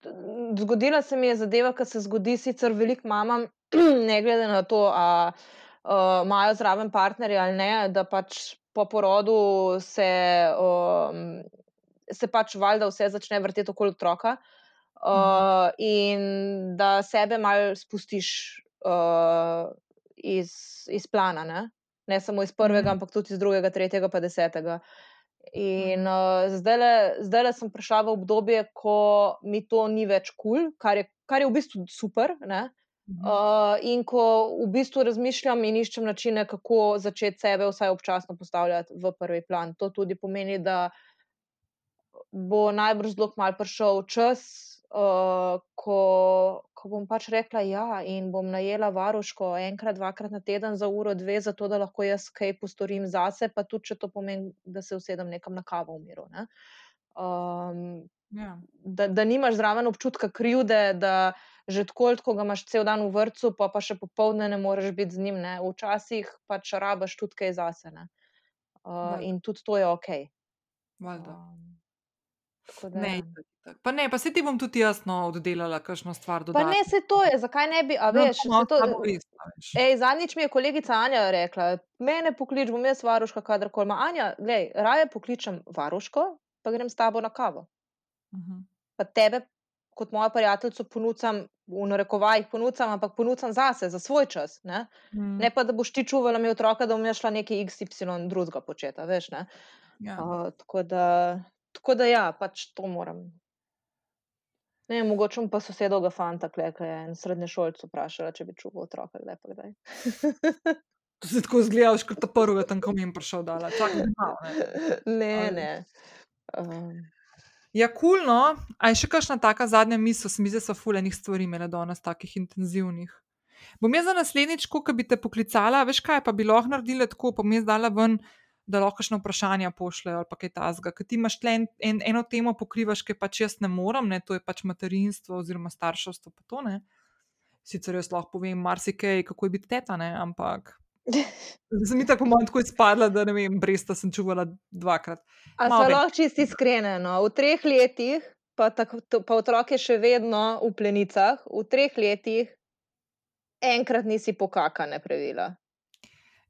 zgodila se mi je zadeva, ki se zgodi sicer veliko mamam, [clears throat] ne glede na to, a uh, imajo zraven partnerja ali ne, da pač po porodu se, um, se pač valjda vse začne vrteti okoli otroka. Uh, in da sebe malo spustiš uh, iz, iz plana, ne? ne samo iz prvega, Mhm. ampak tudi iz drugega, tretjega, pa desetega. In Mhm. uh, zdaj le sem prišla v obdobje, ko mi to ni več kul, cool, kar, je- kar je v bistvu super. Ne? Mhm. Uh, in ko v bistvu razmišljam in iščem načine, kako začeti sebe vsaj občasno postavljati v prvi plan. To tudi pomeni, da bo najbrž zelo malo prišel čas, uh, ko, ko bom pač rekla ja, in bom najela varuško enkrat, dvakrat na teden za uro, dve, zato da lahko jaz kaj postorim zase, pa tudi če to pomeni, da se usedem nekam na kavo v miru. ne. Um, Ja. da, da nimaš zraven občutka krivde, da že tako, tako ga imaš cel dan v vrtu, pa, pa še popoldne ne moreš biti z njim. Ne. Včasih pač rabaš tudi kaj zase. ne. Uh, Valjda. in tudi to je ok. Valjda. Um, tako da, Ne, ja. itak, itak. Pa ne, pa se ti bom tudi jaz no, oddelala, kakšno stvar Pa dodatno. ne, se to je, zakaj ne bi, a No, veš, se to. veš. Ej, zadnjič mi je kolegica Anja rekla, mene poklič, bom jaz varuška, kadarkoli ima. Anja, glej, raje pokličem varuško, pa grem s tabo na kavo. Mhm. Pa tebe, kot moja prijateljica, ponucam, v narekovajih ponucam, ampak ponucam zase, za svoj čas. Ne, Mhm. ne pa, da boš ti čuvala mi otroka, da bom jaz šla nekaj XY drugega početi, a veš. Ne? Ja. Uh, tako, da, tako da ja, pač to moram. Ne, mogoče pa sosedovega fanta, ki je en srednješolc vprašala, če bi čuval otroka, kdaj pa kdaj. To se tako zgledaš, kot ta prvega, tam, ko mi je prišel dala. Čakaj, malo, ne. ne. Um, Ja, kulno. Cool, A je še kakšna taka zadnja misel, se mi zdi, da so fulejnih stvari imele danes, takih intenzivnih. Bom jaz za naslednjič, ko bi te poklicala, veš kaj, pa bi lahko naredila tako, pa mi jaz dala ven, da lahko kakšno vprašanje pošljejo ali kaj tasga. Ker ti imaš tle en, en, eno temo pokrivaš, ki pač jaz ne morem, ne, to je pač materinstvo oziroma starševstvo, pa to ne. Sicer jaz lahko povem marsikaj, kako je biti teta, ne, ampak. [laughs] Zdaj mi tako malo tako izpadla, da ne vem, bresta sem čuvala dvakrat. A so lahko čisti iskrene. No? V treh letih pa, tako, pa otrok je še vedno v plenicah, v treh letih, enkrat nisi pokakane pravila.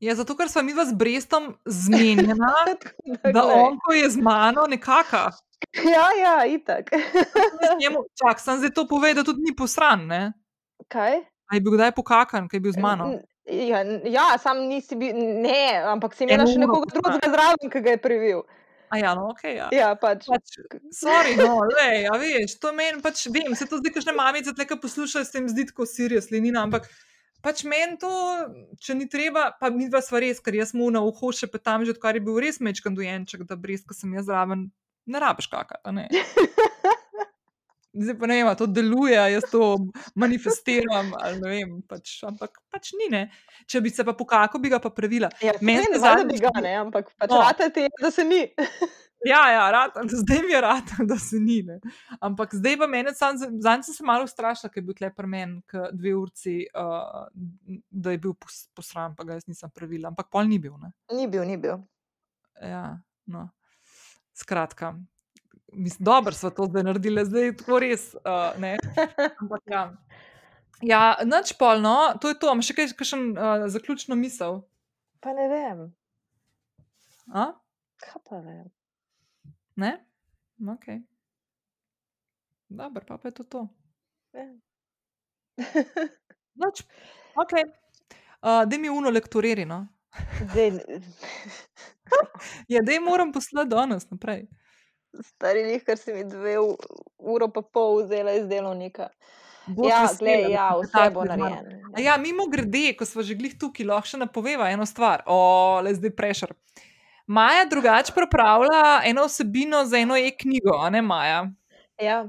Ja, zato, ker smo mi z Brestom zmenjena, [laughs] da on, ko je z mano, nekako. Ja, ja, itak. Čak, sem zdaj to povedal, da tudi ni posran. Ne? Kaj? A je bil kdaj pokakan, ki je bil z mano? Ja, ja sam nisi bil, ne, ampak si imel še nekoga drugega zraven, ki ga je privil. A ja, no, ok. Ja, ja pač. pač sorry, no, lej, a veš, to meni pač, vem, se to zdaj, kakšne mamice tleka poslušajo, se jim zdi tako sirijo slinina, ampak pač meni to, če ni treba, pa mi dva sva res, ker jaz mu na uho še petam, že odkar je bil res mečkan dojenček, da brez, ko sem jaz zraven, ne rabiš kakati. [laughs] Zdaj pa ne vem, to deluje, jaz to manifestiram. Vem, pač, ampak pač ni. Ne. Če bi se pa pokakal, bi ga pa pravila. Ja, Meni se zdi, da bi ga, ne, ampak pač no. rata ti je, da se ni. [laughs] ja, ja rat, zdaj mi je rad, da se ni. Ne. Ampak zdaj pa meni, zdaj sem se malo ustrašila, ker je bil tleper men, dve urci, uh, da je bil posran, pa ga jaz nisem pravila. Ampak pol ni bil. Ne. Ni bil, ni bil. Ja, no. Skratka, mislim, dobro smo to zdaj naredili, zdaj je tako res. Uh, Ampak, ja, ja noč polno, to je to. Imamo še kaj, kakšen uh, zaključno misel? Pa ne vem. A? Kaj pa vem? Ne? Ok. Dobro, pa, pa je to to. Ja. Noč, ok. Uh, da mi uno lektoririno. [laughs] ja, da jim moram poslati danes naprej stari njih, ker si mi dve uro pa pol vzela iz delovnika. Bo ja, gled, ja, vse bo narejeno. Ja, mimo grede, ko smo že glih tukaj, lahko še napoveva eno stvar. O, le zdaj prešer. Maja drugače pripravlja eno osebino za eno e-knjigo, a ne Maja. Ja,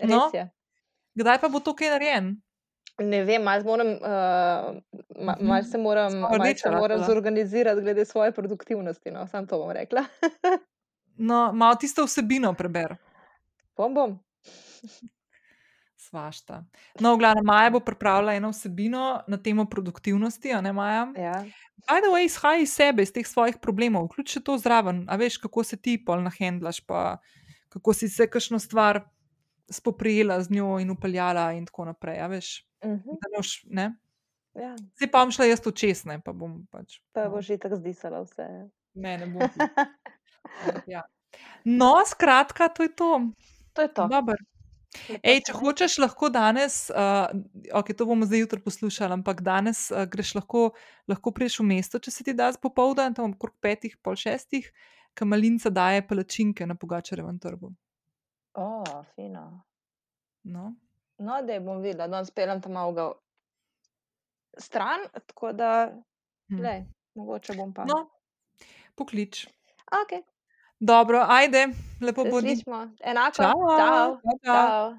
res no? je. Kdaj pa bo to kaj narejen? Ne vem, malo moram, uh, mal se moram, mal se moram zorganizirati glede svoje produktivnosti. No, sam to bom rekla. [laughs] No, malo tisto vsebino preber. Bom, bom. Svašta. No, v glavnem, Maja bo pripravila eno vsebino na temo produktivnosti, a ne Maja. Ja. By the way, izhaj iz sebe, iz teh svojih problemov, vključi to zraven, a veš, kako se ti pol nahendlaš, pa kako si se kakšno stvar spoprijela z njo in upeljala in tako naprej, a veš. Uh -huh. noš, ne? Ja. Zdaj pa bom šla jaz to česne, pa bom pač. Pa no. bo že tako zdisala vse. Ne, ne bom. [laughs] [laughs] Ja. No, skratka, to je to. To je to. Ej, če hočeš, lahko danes, uh, okay, to bomo zdaj jutri poslušali, ampak danes uh, greš lahko, lahko priješ v mesto, če se ti da zpopovdan, tam okrog petih, pol šestih, kamalinca daje palačinke na pogačarevem trgu. O, oh, fino. No, no da bom videla, da speljem tam malo stran, tako da, hm. le, mogoče bom pa. No, poklič. Okay. Dobro, ajde, lepo bo. Slišmo, enako. Čau. Čau. Čau.